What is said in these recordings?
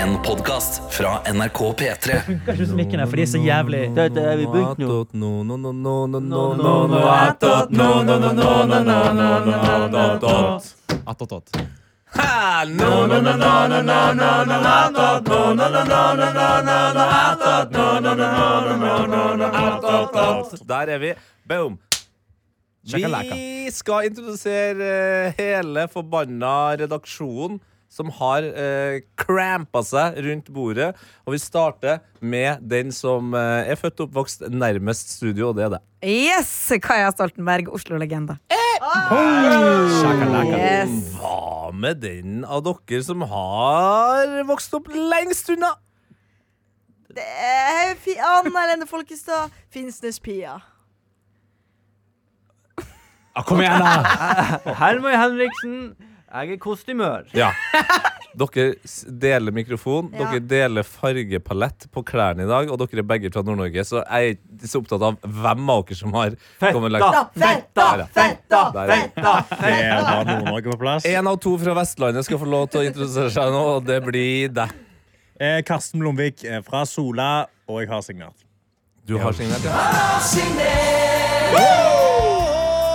En podkast fra NRK P3. Det funker ikke som mikken her, for de er så jævlig Dette er vi begynt nå. Attotot. Der er vi. Boom. Vi skal introdusere hele forbanna redaksjonen som har eh, crampa seg rundt bordet. Og vi starter med den som eh, er født og oppvokst nærmest studio, og det er det. Yes! Kaja Stoltenberg, Oslo-legende. Oh! Yes. Hva med den av dere som har vokst opp lengst unna? Det er fi- Anna Helene Folkestad, Finnsnes-Pia. Ah, kom igjen, da! Hermøy Henriksen, jeg er kostymør. Ja. Dere deler mikrofon, Ja. dere deler fargepalett på klærne i dag, og dere er begge fra Nord-Norge, så jeg er ikke så opptatt av hvem av dere som har kommet fetta, Fetta, fetta, fetta, fetta! Er Nord-Norge på plass. En av to fra Vestlandet skal få lov til å introdusere seg nå, og det blir deg. Eh, Karsten Blomvik er fra Sola, og jeg har signert. Du har signert, ja.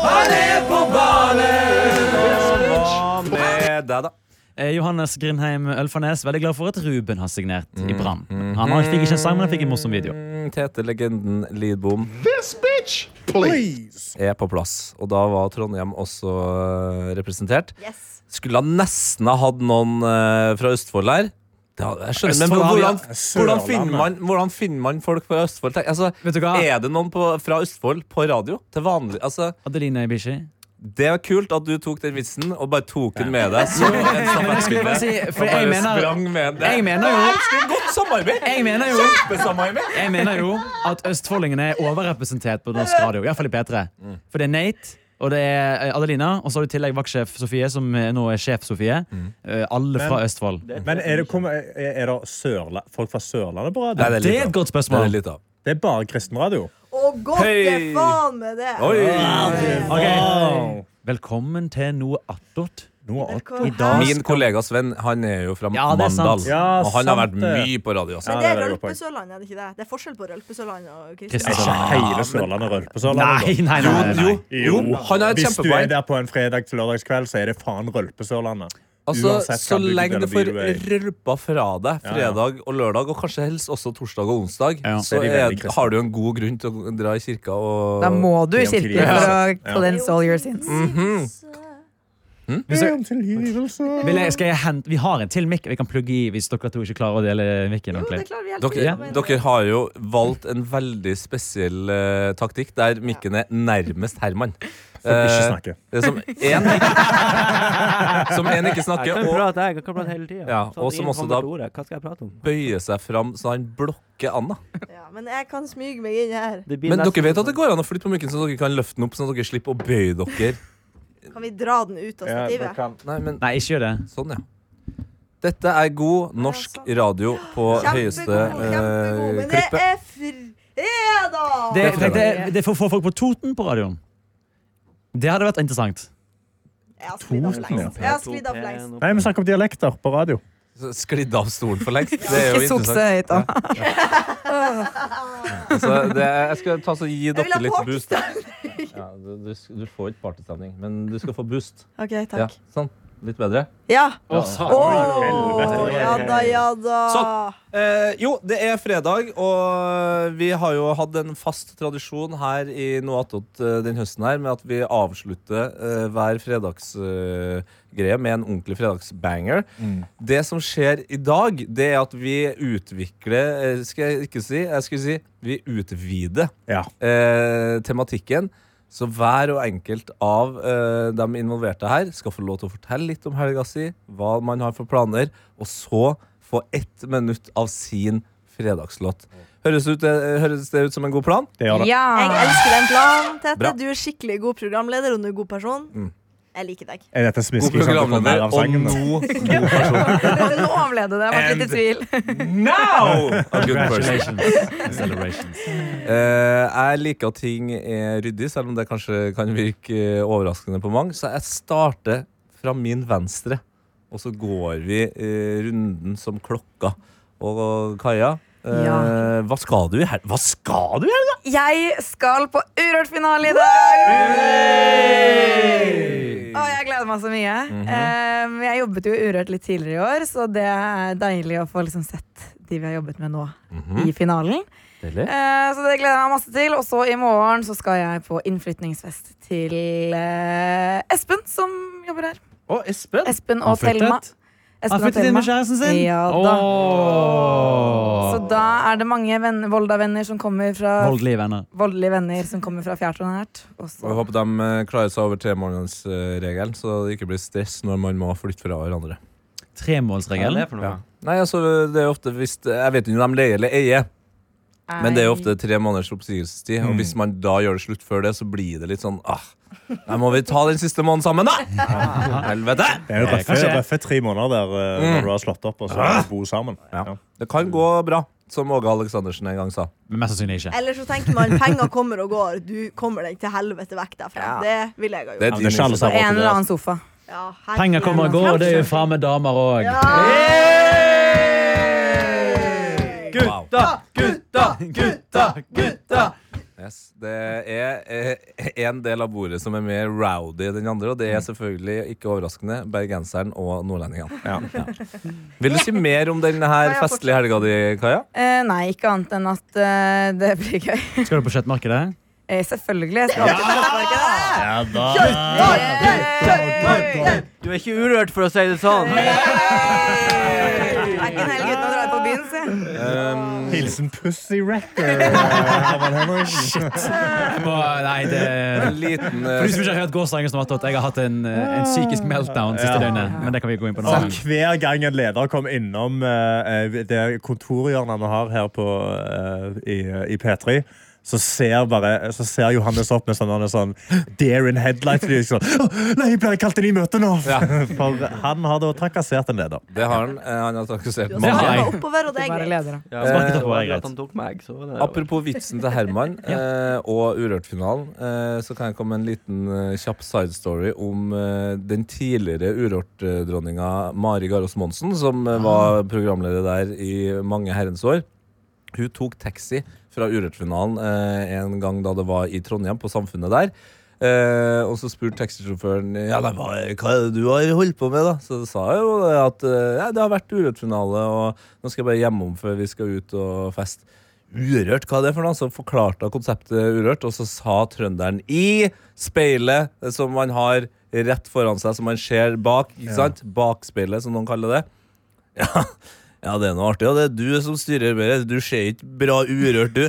Hva med deg, da? Eh, Johannes Grindheim Ølfarnes, veldig glad for at Ruben har signert i Brann. Han har- fikk ikke en sang, men han fikk en morsom video. Mm, Tete Legenden Lidbom Please! er på plass, og da var Trondheim også øh, representert. Yes. Skulle han nesten ha hatt noen fra Østfold her. Det jeg skjønner, men hvordan, hvordan, finner man, hvordan finner man folk fra Østfold? Altså, er det noen på, fra Østfold på radio til vanlig? Altså, Adeline Ibishi. Det var kult at du tok den vitsen og bare tok den med deg. Så en Men skulle bare si, for Og jeg bare mener, sprang med den. jeg mener jo godt samarbeid! Jeg mener jo Kjempesamarbeid! Jeg mener jo at østfoldingene er overrepresentert på norsk radio. I hvert fall i P3. For det er Nate, og det er eh, Adelina, og så har du i tillegg vaktsjef Sofie, som eh, nå er sjef Sofie. Mm. Alle fra Østfold. Men er det, kommer, er det Sørla folk fra Sørlandet på radio? Nei, det er Det er et godt Det er spørsmål. Det er bare kristenradio. Og godt Hei. er faen med det. Oi! Ok. Velkommen til noe attåt. Noe annet. Velkommen. I dag Min kollega Sven han er jo fra Ja, det er sant. Mandal. Ja, og han har vært det. mye på radio. også. Men Ja, det er Rølpesørlandet, er et godt poeng. Rølpesørland, er det ikke det? Det er forskjell på Rølpesørlandet og Kristiansand. Ikke hele Sørlandet rødt på Sørlandet? Nei, nei, nei. nei, jo, han har et Hvis du er der på en fredag til lørdagskveld, så er det faen rølpesørlandet. Altså, Uansett så lenge du får rølpa fra deg fredag og lørdag, og kanskje helst også torsdag og onsdag, Ja, så er har du en god grunn til å dra i kirka og Da må du i kirke for å cleanse all your sins. Mm -hmm. Vil jeg, skal jeg hente, vi har en til mic vi kan plugge i hvis dere to ikke klarer å dele mikken Dere, dere har jo valgt en veldig spesiell uh, taktikk der mikken er nærmest Herman. Ikke Eh, snakker. er som én Som en ikke snakker. Jeg kan og prate, jeg. kan prate hele tida. Ja, og som også da- Hva skal jeg prate om? bøyer seg fram så han blokker Anna. Ja, men jeg kan smyge meg inn her. Men dere vet sånn- at det går an å flytte på mykken, så dere kan løfte den opp, sånn at dere slipper å bøye dere? Kan vi dra den ut av stativet? Ja, Nei, men Nei, ikke gjør det. sånn, ja. Dette er god norsk radio på høyeste Kjempegod, eh, kjempegod. Men det er fredag! Det, Det det, det, det får få folk på Toten på radioen. Det hadde vært interessant. Jeg har sklidd av for lengst. Jeg har sklidd av for lengst. Nei, vi snakker om dialekter på radio. Sklidd av stolen for lengst. Det er jo Ikke sukse interessant. høyt, da. Altså, det, er- jeg skal ta så gi vil ha dere litt boost. Ja, du, du, du får ikke partystemning, men du skal få boost. OK, Ja, takk. sånn. Litt bedre. Ja. helvete. oh, ja da, ja da. Eh, jo, det er fredag, og vi har jo hatt en fast tradisjon her i Noe attåt eh, den høsten her med at vi avslutter eh, hver fredagsgreie med en ordentlig fredagsbanger. Det som skjer i dag, det er at vi utvikler eh, Skal jeg ikke si? Jeg skulle si vi utvider Ja. eh, tematikken. Så hver og enkelt av eh, de involverte her skal få lov til å fortelle litt om helga si, hva man har for planer, og så få ett minutt av sin fredagslåt. Høres, ut, eh, høres det ut som en god plan? Det gjør det. Jeg elsker den planen, Tete. Bra. Du er skikkelig god programleder, og du er god person. Mm. Jeg liker deg. Er dette smiske som kommer mer av av og sangen? nå god person. Nå avleder det. Jeg vært litt i tvil. Now! A good person. Congratulations. Celebrations. Uh, jeg liker at ting er ryddig, selv om det kanskje kan virke eh, overraskende på mange. Så jeg starter fra min venstre og så går vi uh, runden som klokka. Og Kaja, eh, Ja. hva skal du i helga? Hva skal du i helga? Jeg skal på Urørt-finale i dag! Å, jeg gleder meg så mye. Um, jeg jobbet jo Urørt litt tidligere i år, så det er deilig å få liksom sett de vi har jobbet med nå, i finalen. Eh, så det gleder jeg meg masse til. Og så i morgen så skal jeg på innflytningsfest til uh, Espen, som jobber her. Å, Espen. Espen og Thelma. Han flyttet inn med kjæresten sin? Ja da. Oh. Så da er det mange venner, Volda-venner som kommer fra Voldelige venner. voldelige venner som kommer fra fjært og nært. Jeg håper de eh, klarer seg over tremålsregelen, så det ikke blir stress når man må flytte fra hverandre. Er Tremålsregelen. det for? Nei, altså, det er ofte hvis Jeg vet ikke om de leier eller eier, men det er jo ofte tre måneders oppsigelsestid. Og hvis man da gjør det slutt før det, så blir det litt sånn ah, Da må vi ta den siste måneden sammen, da! Helvete! Det er jo røffe, røffe tre måneder der Mm. når du har slått opp og så bo sammen. Ja. Det kan gå bra, som Åge Aleksandersen en gang sa. Men mest sannsynlig ikke. Eller så tenker man penger kommer og går. Du kommer deg til helvete vekk derfra. Ja. Det ville jeg ha Det er Ja, det er en eller annen sofa. Ja, Penger kommer og går, og det er jo faen meg damer òg. Gutta, gutta, gutta, gutta! Yes. Det er én en del av bordet som er mer rowdy enn den andre, og det er selvfølgelig ikke overraskende bergenseren og nordlendingene. Ja. Vil du si mer om denne her Ja, ja, festlige helga di, Kaja? Eh, nei, ikke annet enn at eh, det blir gøy. Skal du på kjøttmarkedet? Eh, selvfølgelig. Jeg skal alltid på kjøttmarkedet. Ja, da. Hey! Du er ikke urørt, for å si det sånn. Det er ikke en hel gutt å dra ut på byen, si. Um, Hilsen Pussy Rapper. Herman Henriksen. Jeg må, nei, det en liten For eh, de som ikke har hørt gårsdagen, som har tatt, jeg har hatt en, eh, en psykisk meltdown siste Ja. døgnet. Men det kan vi gå inn på nå. Så hver gang en leder kom innom uh, det kontorhjørnet vi har her på, uh, i, i P3, så ser, bare, så ser Johannes opp med sånn, han er sånn Dare in headlights. Liksom. «Å, Nei, jeg blir kalt inn i møte nå! Ja. For han har da trakassert en leder. Det har han. eh, Han har trakassert Ja, jeg. var oppover, og det er greit. Ja, han meg, det Apropos vitsen til Herman eh, og Urørt-finalen, eh, så kan jeg komme med en liten eh, kjapp side story om eh, den tidligere Urørt-dronninga Mari Garås Monsen, som eh, var programleder der i mange herrens år. Hun tok taxi fra Urørt-finalen eh, en gang da det var i Trondheim, på Samfunnet der. Eh, og så spurte taxisjåføren Ja, nei, hva, hva er det du har holdt på med. da Så sa jeg jo at eh, ja, det har vært Urørt-finale, og nå skal jeg bare hjemom før vi skal ut og feste. Urørt, hva er det for noe? Så forklarte hun konseptet Urørt, og så sa trønderen i speilet eh, som man har rett foran seg, som man ser bak. Ikke sant? Bakspeilet, som noen kaller det. Ja, ja det er noe artig. Og det er du som styrer med det. Du ser ikke bra urørt, du.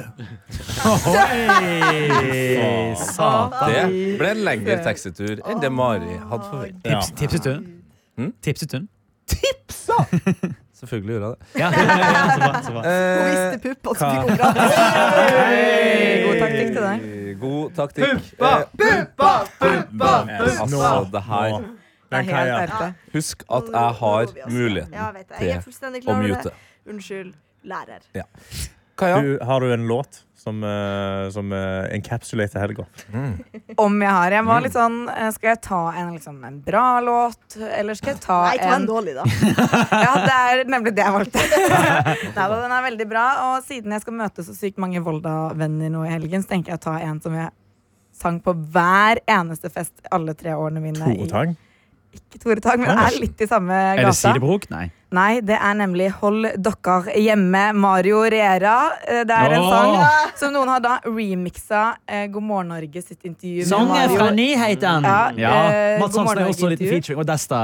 Oi, satan. Det ble en lengre taxitur enn det Mari hadde forventet. Tips, Tips, i hun? Mm? Tipset hun? Selvfølgelig gjorde jeg det. Ja, ja, så bra, så bra. Hun Eh, visste pupp, og så fikk hun gratis. God taktikk til deg. God taktikk. Puppa, puppa, puppa, puppa. altså, det her er Den kan helt jeg. RP. Husk at jeg har muligheten Ja, fullstendig å mute. Unnskyld, lærer. Kaja? Du, har du en låt som, uh, som uh, encapsulater helga? Om jeg har. Jeg Mm. var litt sånn eh, Skal jeg ta en, liksom, en bra låt, eller skal jeg ta Nei, ta en en dårlig, da. Ja, det er nemlig det jeg valgte. Nei, da, den er veldig bra. Og siden jeg skal møte så sykt mange Volda-venner nå i helgen, så tenker jeg å ta en som jeg sang på hver eneste fest alle tre årene mine. To Tore Tang? Ikke Tore Tang, men er litt i samme gata. Er det sidebrok? Nei. Nei, det er nemlig Hold dere hjemme, Mario Rera. Eh, Det er en Åh. sang som noen har da remiksa eh, God morgen Norge sitt intervju med Sangen Mario. fra Nyheten! Ja, Ja, eh, Mats God Hansen har morgen, også en liten intervju. feature, og Desta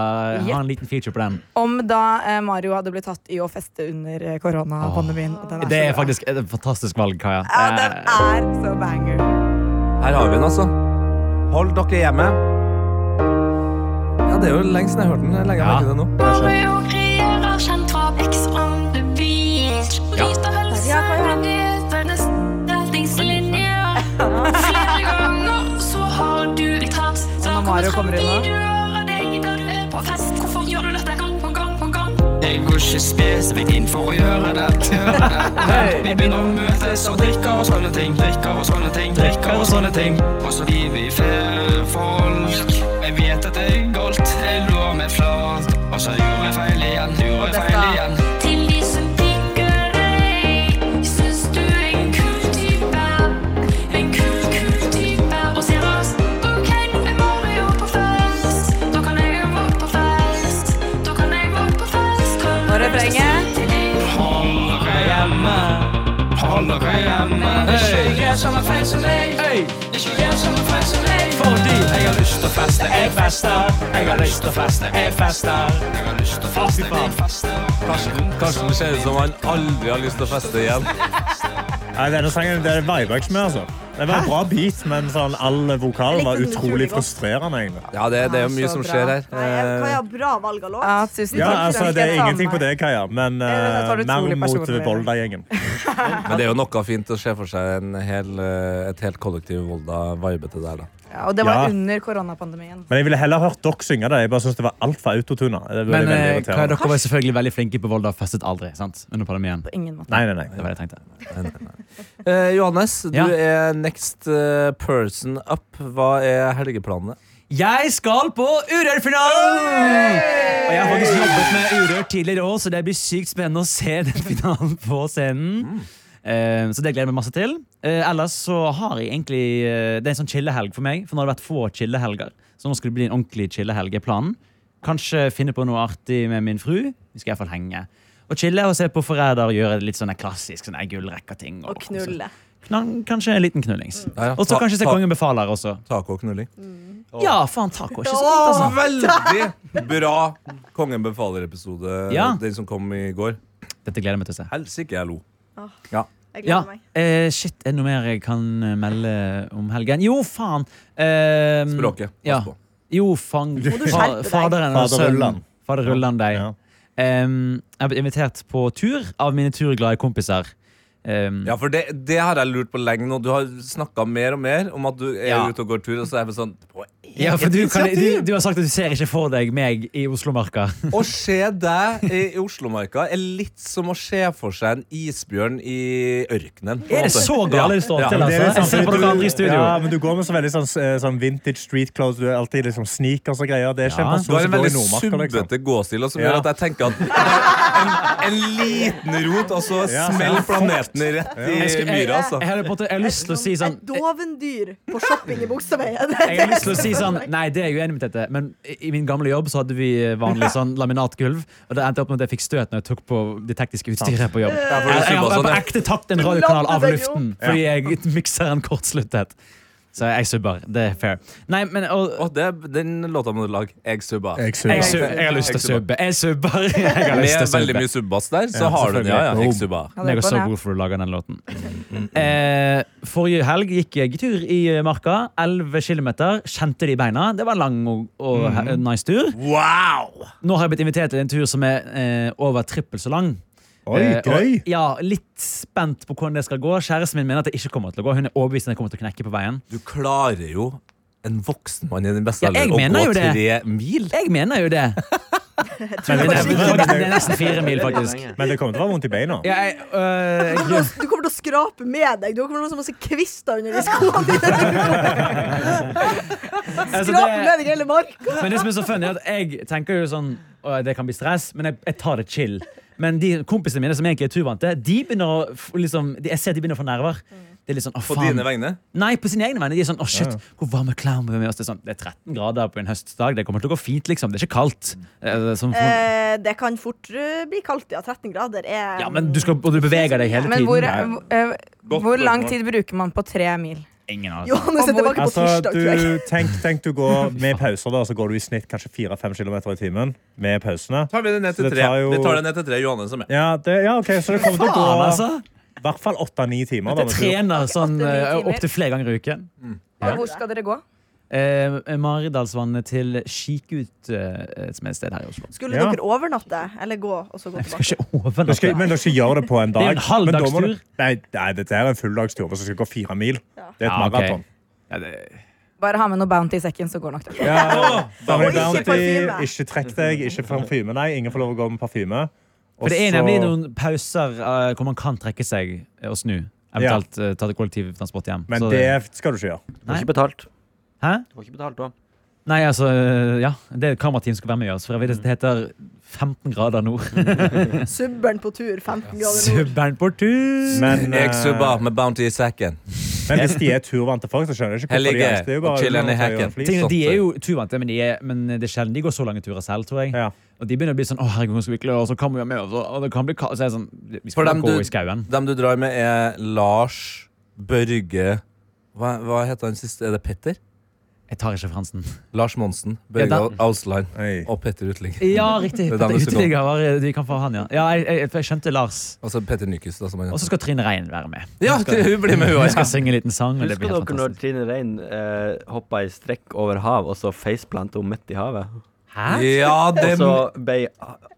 har en liten feature på den. Om da eh, Mario hadde blitt tatt i å feste under eh, koronapandemien. og den er Det så er bra. faktisk et fantastisk valg, Kaja. Ja, den Eh, er så banger. Her har vi den, altså. Hold dere hjemme. Ja, det er jo lenge siden jeg har hørt den. Jeg legger Ja. merke til det nå. Så når Mario kommer inn nå. Jeg går ikke spesifikt inn for å gjøre det. Gjøre det. Vi begynner å møtes og drikker og sånne ting. Og sånne ting. Drikker og sånne ting. Og så blir vi flere folk. Jeg vet at det er galt. Jeg lå meg flat. Og så gjorde jeg feil igjen, gjorde jeg feil igjen. Til de som digger deg, syns du er en kul type. En kul, kul type. Og sier oss OK, nå er Mario på fest. Da kan jeg være på fest. Da kan jeg gå på fest. Og refrenget. Hold dere hjemme, hold dere hjemme. Ikke gjør samme feil som meg. Ikke gjør samme feil som meg. Fordi jeg har lyst til å feste, jeg fester. Jeg har lyst til å feste, jeg fester. Jeg har lyst til å feste, jeg fester. Kanskje det ser ut som han aldri har lyst til å feste igjen. Nei, denne sangen det viber jeg ikke med. altså. Det var en bra beat, men sånn, all vokalen var utrolig frustrerende. egentlig. Ja, det, det er jo mye som skjer her. Kaja, bra valg av låt. Ja, Ja, altså, Det er ingenting på det, Kaja, men uh, mer mot. Volda-gjengen. Men det er jo noe fint å se for seg en hel, eh, et helt kollektiv Volda-vibe til der, da. Ja, og det var Ja. under koronapandemien. Men jeg ville heller hørt dere synge det. Jeg bare synes det var altfor autotuna. Men veldig eh, dere var selvfølgelig veldig flinke på Volda. Festet aldri sant? under pandemien. På ingen måte. Nei, nei, nei. Det var det jeg tenkte. Eh, Johannes, du Ja. er next eh, person up. Hva er helgeplanene? Jeg skal på Urørt-finalen! Og jeg har faktisk jobbet med Urørt tidligere òg, så det blir sykt spennende å se den finalen på scenen. Eh, så det gleder jeg meg masse til. Eh, ellers så har jeg egentlig eh, Det er en sånn chillehelg for meg. For nå har det vært få chillehelger. Så nå skal det bli en ordentlig chillehelg. er planen. Kanskje finne på noe artig med min fru. Vi skal iallfall henge. Og chille og se på Forræder og gjøre litt sånne klassisk sånne gullrekka-ting. Og knulle. Knan- Kanskje en liten knullings. Ja, ja. Og så kanskje se Kongen befaler også. Taco og knulling. Ja, faen, taco er ikke så godt, altså. Veldig bra Kongen befaler-episode. Ja. Den som kom i går. Dette gleder jeg meg til å se. Helsike, jeg lo. Ah. Ja, gleder meg. eh, shit, er det noe mer jeg kan eh, melde om helgen? Jo, faen! Eh, Språket. Pass Ja. på. Jo, fang, du fa? Faderen og sønnen. Fader Rulland deg. Ja. Um, jeg har blitt invitert på tur av mine turglade kompiser. Um, Ja, for det, det har jeg lurt på lenge nå. Du har snakka mer og mer om at du er Ja. ute og går tur, og så er jeg sånn på ja, for du, kan, du, du har sagt at du ser ikke for deg meg i Oslomarka. Å se deg i Oslomarka er litt som å se for seg en isbjørn i ørkenen. Er det så gale det står Ja. til? Altså? litt Jeg sånn ser på dere andre i studio. Ja, men du går med så veldig sånn, eh, sånn vintage street clothes. Du er alltid liksom sneakers og greier. Det er ikke Ja. en Du person har som en går i veldig. Liksom. gåstil, og som Ja. gjør at jeg tenker at en, en liten rot, og så Ja, smeller ja. planeten rett i myra. Altså. jeg, jeg, jeg, jeg har lyst til å si sånn Et dovendyr på shopping i Bogstadveien. Jeg har lyst til å si sånn Nei, det er jeg uenig med dette. Men i min gamle jobb så hadde vi eh, vanlig sånn laminatgulv. Og det endte opp med at jeg fikk støt når jeg tok på det tekniske utstyret på jobb. For Jeg, jeg har sånn, på ekte tatt en radiokanal av luften fordi jeg mikseren kortsluttet. Så jeg subber. Det er fair. Nei, men og, Å, det, den låta må du lage. Jeg subber. Jeg jeg, subber. jeg har lyst til å subbe. Jeg subber. Jeg har lyst Med til å veldig mye subbass der, så Ja, har du den. Ja, ja, jeg subber. Jeg er så god for å lage den låten. Eh, forrige helg gikk jeg tur i marka. 11 km. Kjente det i beina. Det var en lang og, og he- nice tur. Wow! Nå har jeg blitt invitert til en tur som er eh, over trippel så lang. Oi, gøy! og- ja, Litt spent på hvordan det skal gå. Kjæresten min mener at det ikke kommer til å gå. Hun er overbevist om at jeg kommer til å knekke på veien. Du klarer jo en voksen mann i den beste Ja, alder å gå det. tre mil. Jeg mener jo det. Men det, er, er nesten fire mil, faktisk. Men det kommer til å være vondt i beina. Ja, jeg, øh, jeg, Du kommer til å skrape med deg. Du kommer til å ha så masse kvister under de skoene dine. altså, Skrape med deg hele marka. Men det som er så funny, er at jeg tenker jo sånn Det kan bli stress, men jeg, jeg tar det chill. Men de kompisene mine som egentlig er turvante, de begynner å liksom, de, jeg ser de begynner å få nerver. Det er litt sånn, å På faen dine vegne. Nei, på sine egne vegne. De er sånn, å shit, hvor varme klær må vi med oss? Det er, sånn, det er 13 grader på en høstdag. Det kommer til å gå fint, liksom. Det er ikke kaldt. Eh, Som, Eh, det kan fort uh, bli kaldt, ja. 13 grader er ja, men du, skal, og du beveger deg hele Men tiden. hvor, Nei, eh, Godt hvor lang tid bruker man på tre mil? Ingen av på Altså, du, tenk, tenk du går med pauser, da, så går du i snitt kanskje 4-5 km i timen med pausene. Tar vi det ned til det tre. tar jo- Vi tar det ned til tre. Johannes er med. Ja, det, ja, ok, Så det kommer til å gå altså! i hvert fall 8-9 timer. Tur. trener sånn timer. opptil flere ganger i uken. Og hvor skal dere gå? Eh, Maridalsvannet til Kikut, eh, som er et sted her i Oslo. Skulle Ja. dere overnatte, eller gå og så gå Jeg skal tilbake? ikke Du overnatte. skal, men du skal gjøre det på en dag. Det er en halv Men da må dagstur. Nei, nei, dette er en fulldagstur hvis du skal gå fire mil. Det er et Ja, ok. maraton. Ja, det, Bare ha med noe Bounty i sekken, så går nok det. Ja, da Og med ikke Bounty, parfyme. ikke trekk deg, ikke parfyme. Nei, ingen får lov å gå med parfyme. for det er nemlig noen pauser eh, hvor man kan trekke seg og snu. Eventuelt eh, ta kollektivtransport hjem. Men Så- det skal du ikke gjøre. Du får ikke betalt. Hæ? Du får ikke betalt da. Nei, altså, ja. Det kamerateam skal være med oss. For jeg vet det heter 15 grader nord. Subberen på tur, 15 grader nord. Subberen på tur! Men, Jeg subber med Bounty i sekken. men hvis de er turvante folk, så skjønner jeg ikke hvorfor de er det er jo bare og de er jo turvante, men, de er, men det er sjelden de går så lange turer selv, tror jeg. Ja. Og de begynner å bli sånn 'Å, herregud, skal vi og så kan vi være med oss', og det kan bli ka-» Så er det sånn Vi skal dem gå du- i skauen. Dem du drar med, er Lars Børge Hva, hva heter han siste? Er det Petter? Jeg tar ikke fransen. Lars Monsen, Børge ja, Ausland Oi. og Petter Utling. Ja, riktig. Petter er skal. Uteligger var de kan få han, ja. ja jeg, jeg, jeg skjønte Lars. Og så Petter da, Og så skal Trine Rein være med. Ja, hun blir med, hun òg. skal synge en liten sang, og det Husker dere når. Trine Rein eh, hoppa i strekk over hav, og så faceplanta hun midt i havet? Hæ? Ja, det... Og så ble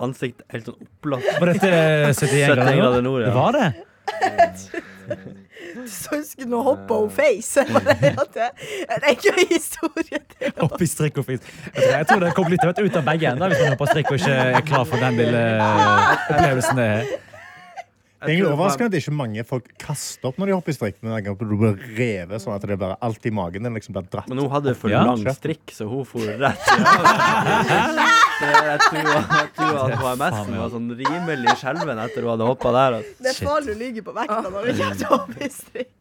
ansiktet helt sånn oppblåst. Var dette 71 grader 71 grader nord? nord, ja. Det var det? Så husker nå hoppa hun face. Det er er en gøy historie. til. Opp i strikk og face. Jeg tror, det kom litt ut av begge ender hvis man hopper strikk og ikke er klar for den lille opplevelsen det er. Det er egentlig overraskende at ikke mange folk kaster opp når de hopper i strikk. Men jeg du blir revet sånn at det bare alt i magen din liksom blir dratt. Men hun hadde for Ja. lang strikk, så hun for rett havet. Jeg tror, jeg tror at HMS-en var sånn rimelig skjelven etter hun hadde hoppa der. altså. Det er Shit. farlig å lyge på vekta når det kommer til hoppestrikk.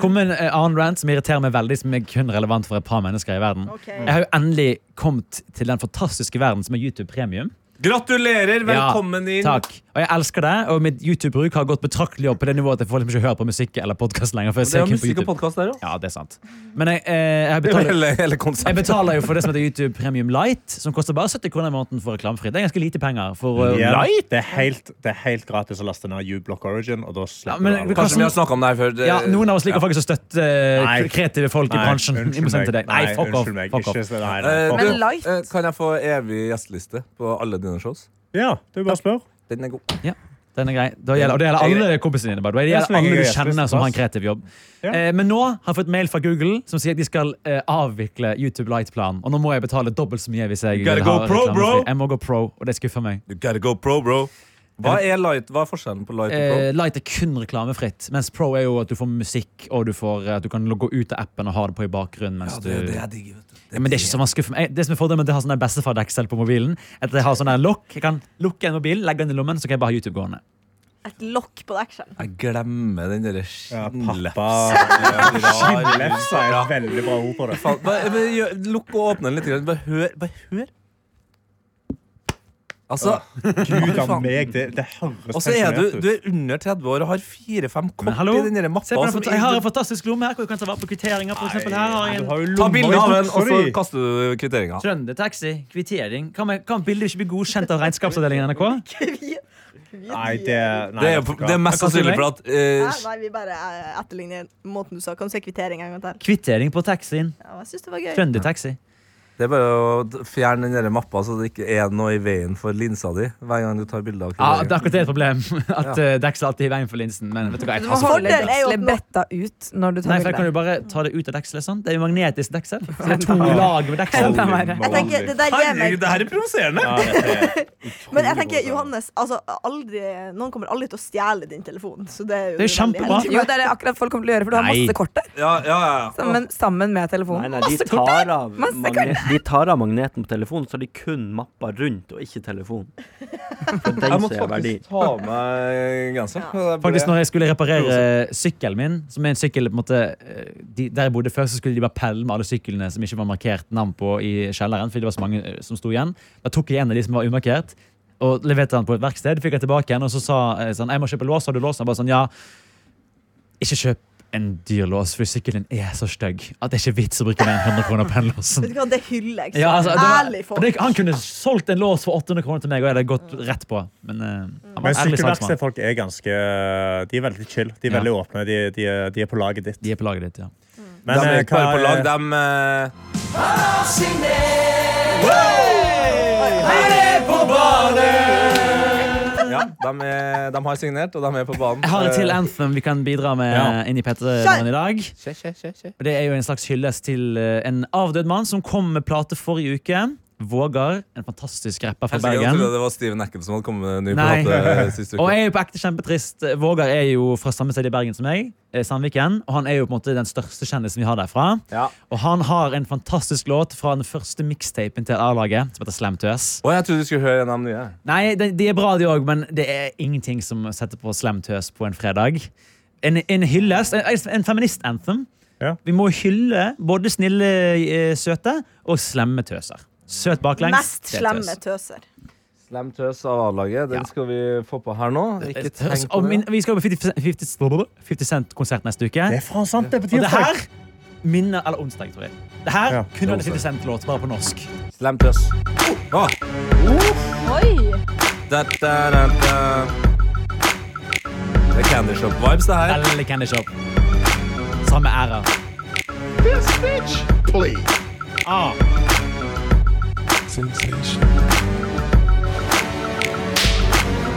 Komme med en eh, annen rant som irriterer meg veldig, som er kun relevant for et par mennesker i verden? Okay. Jeg har jo endelig kommet til den fantastiske verden som er YouTube Premium. Gratulerer! Velkommen inn. Takk. Og jeg elsker det, og mitt YouTube-bruk har gått betraktelig opp på det nivået at jeg får liksom ikke høre på musikk eller podkast lenger. For jeg Det er jo musikk og podkast der òg. Ja, det er sant. Men jeg, eh, jeg, er betaler, hele, hele jeg betaler jo for det som heter YouTube Premium Light, som koster bare 70 kroner i måneden for reklamefritt. Det er ganske lite penger for uh, yeah. Light. det, er helt, det er helt gratis å laste ned uBlock Origin, og da Ja, slipper men, du alt. Kanskje vi har snakka om det her før. Det- ja, noen av oss liker faktisk å støtte eh, Nei. kreative folk i Nei, bransjen. unnskyld I motsetning til meg. Nei, fuck off. unnskyld. Fuck off. Ikke, nei, nei, Eh, fuck off. Men light? eh, Kan jeg få evig gjesteliste på alle shows? Ja, du bare spør. Den er god. Ja. Den er grei. Da gjelder, og det gjelder alle kompisene dine. Det gjelder alle du er kjenner som har en kreativ jobb. Ja. Eh, men nå har jeg fått mail fra Google som sier at de skal eh, avvikle YouTube Light-planen. Og nå må jeg betale dobbelt så mye hvis jeg gotta vil go ha pro, bro. Jeg må gå pro, og det skuffer meg. You gotta go pro, bro. Hva er, light, hva er forskjellen på light og pro? Eh, Light er kun reklamefritt, mens pro er jo at du får musikk, og du får, eh, at du kan gå ut av appen og ha det på i bakgrunnen. Mens Ja, det, du... det er digg, men det er ikke så man skuffer meg. Det som er fordelen med jeg har sånn bestefar-deksel på mobilen, er at jeg har sånn der lokk. Jeg kan lukke en mobil, legge den i lommen, så kan jeg bare ha YouTube gående. Et lokk på dekselen. Jeg glemmer den derre skinnlefsa. Skinnlefsa er et veldig bra ord på det. Lukk og åpne den litt. Bare hør. Bare hør. Altså, Gud a faen. meg, det, det høres Og så er du, du er under 30 år og har fire-fem kopp kort i den der mappa. Se på den, jeg har en fantastisk lomme her hvor du kan ta vare på kvitteringer. For eksempel. Her har jeg en har Ta bilde av den, og så kaster du kvitteringa. Trøndertaxi, kvittering. Kan, man- kan bildet ikke bli godkjent av regnskapsavdelingen i NRK? Nei, det, nei, Det er, det er mest sannsynlig for at uh, Nei, nei, vi bare uh, etterligner måten du sa. Kan du si kvittering en gang til? Kvittering på taxien. Ja, jeg synes det var gøy. Trøndertaxi. Det er bare å fjerne den der mappa så det ikke er noe i veien for linsa di hver gang du tar bilder av Ja, det er akkurat det et problem. At uh, Deksel alltid er i veien for linsen. Men vet du hva, jeg tar Fordelen er jo å ut når du Nei, for jeg kan jo bare ta det ut av dekselet. Sånn. Det er jo magnetisk deksel. Så det er to lag med deksel. Jeg tenker, det der gir meg det her er provoserende! Ja, Men jeg tenker. Johannes, altså, aldri, noen kommer aldri til å stjele din telefon. Så det er jo Det er jo kjempebra. Jo, det er det akkurat folk kommer til å gjøre, for du har masse kort der. Ja, ja, ja. Sammen, sammen med telefonen. nei, nei, de kort tar, av Masse magnet, de tar av magneten på telefonen, så har de kun mappa rundt og ikke telefonen. For den Jeg måtte som er verdi. faktisk ta av meg genseren. Er Faktisk når jeg skulle reparere sykkelen min, som er en sykkel på en måte, eh, de, Der jeg bodde før, så skulle de bare pelle med alle syklene som ikke var markert navn på i kjelleren. Fordi det var så mange eh, som sto igjen Da tok jeg en av de som var umarkert, og leverte den på et verksted. Fikk jeg tilbake igjen, og så sa jeg sånn Jeg må kjøpe lås. Har du lås? Jeg bare sånn, ja Ikke kjøp en dyr lås, for sykkelen er så stygg at det er ikke vits å bruke mer enn 100 kroner på den låsen. Vet du hva, det hyller jeg. Ja, altså, det var- Ærlig folk. det, han kunne solgt en lås for 800 kroner til meg, og jeg hadde gått rett på. Men uh, han var Men en ærlig salgsmann. sykkelverkstedfolk er ganske De er veldig chill. De er Ja. veldig åpne. De, de, er, de er på laget ditt. De er på laget ditt, ja. Men de er eh, lag? bare hva på lag, er- de eh, Ja, de, er, de har signert, og de er på banen. Jeg har et til Eh, anthem vi kan bidra med Ja. inn i P3-morgen i dag. skje, skje, skje. Det er jo en slags hyllest til eh, en avdød mann som kom med plate forrige uke. Vågar, en fantastisk rapper fra Bergen. Jeg trodde det var Steven Ecken som hadde kommet med en ny plate sist Og jeg er jo på ekte kjempetrist. Vågar er jo fra samme sted i Bergen som meg. eh, Sandviken. Og han er jo på en måte den største kjendisen vi har derfra. Ja. Og han har en fantastisk låt fra den første mixtapen til A-laget, som heter Slam Tøs. Og jeg trodde du skulle høre en av de nye. Nei, de, de er bra, de òg, men det er ingenting som setter på Slam Tøs på en fredag. En, en hyllest, en, en feminist-anthem. Ja. Vi må hylle både snille, eh, søte og slemme tøser. Søt baklengs. Mest slemme tøser. Slem Tøs av A-laget. Den skal vi få på her nå. Ikke tenk på det. min, vi skal på 50, 50, 50 Cent-konsert neste uke. Det er faen sant, det er på tirsdag. minner Eller onsdag, tror jeg. Det her Ja, kunne vært 50 Cent-låt, bare på norsk. Slem Tøs. Å, Oi! da, da, da, da. Det er Candy Shop-vibes, det her. Veldig Candy Shop. Samme æra. Ah. sensation.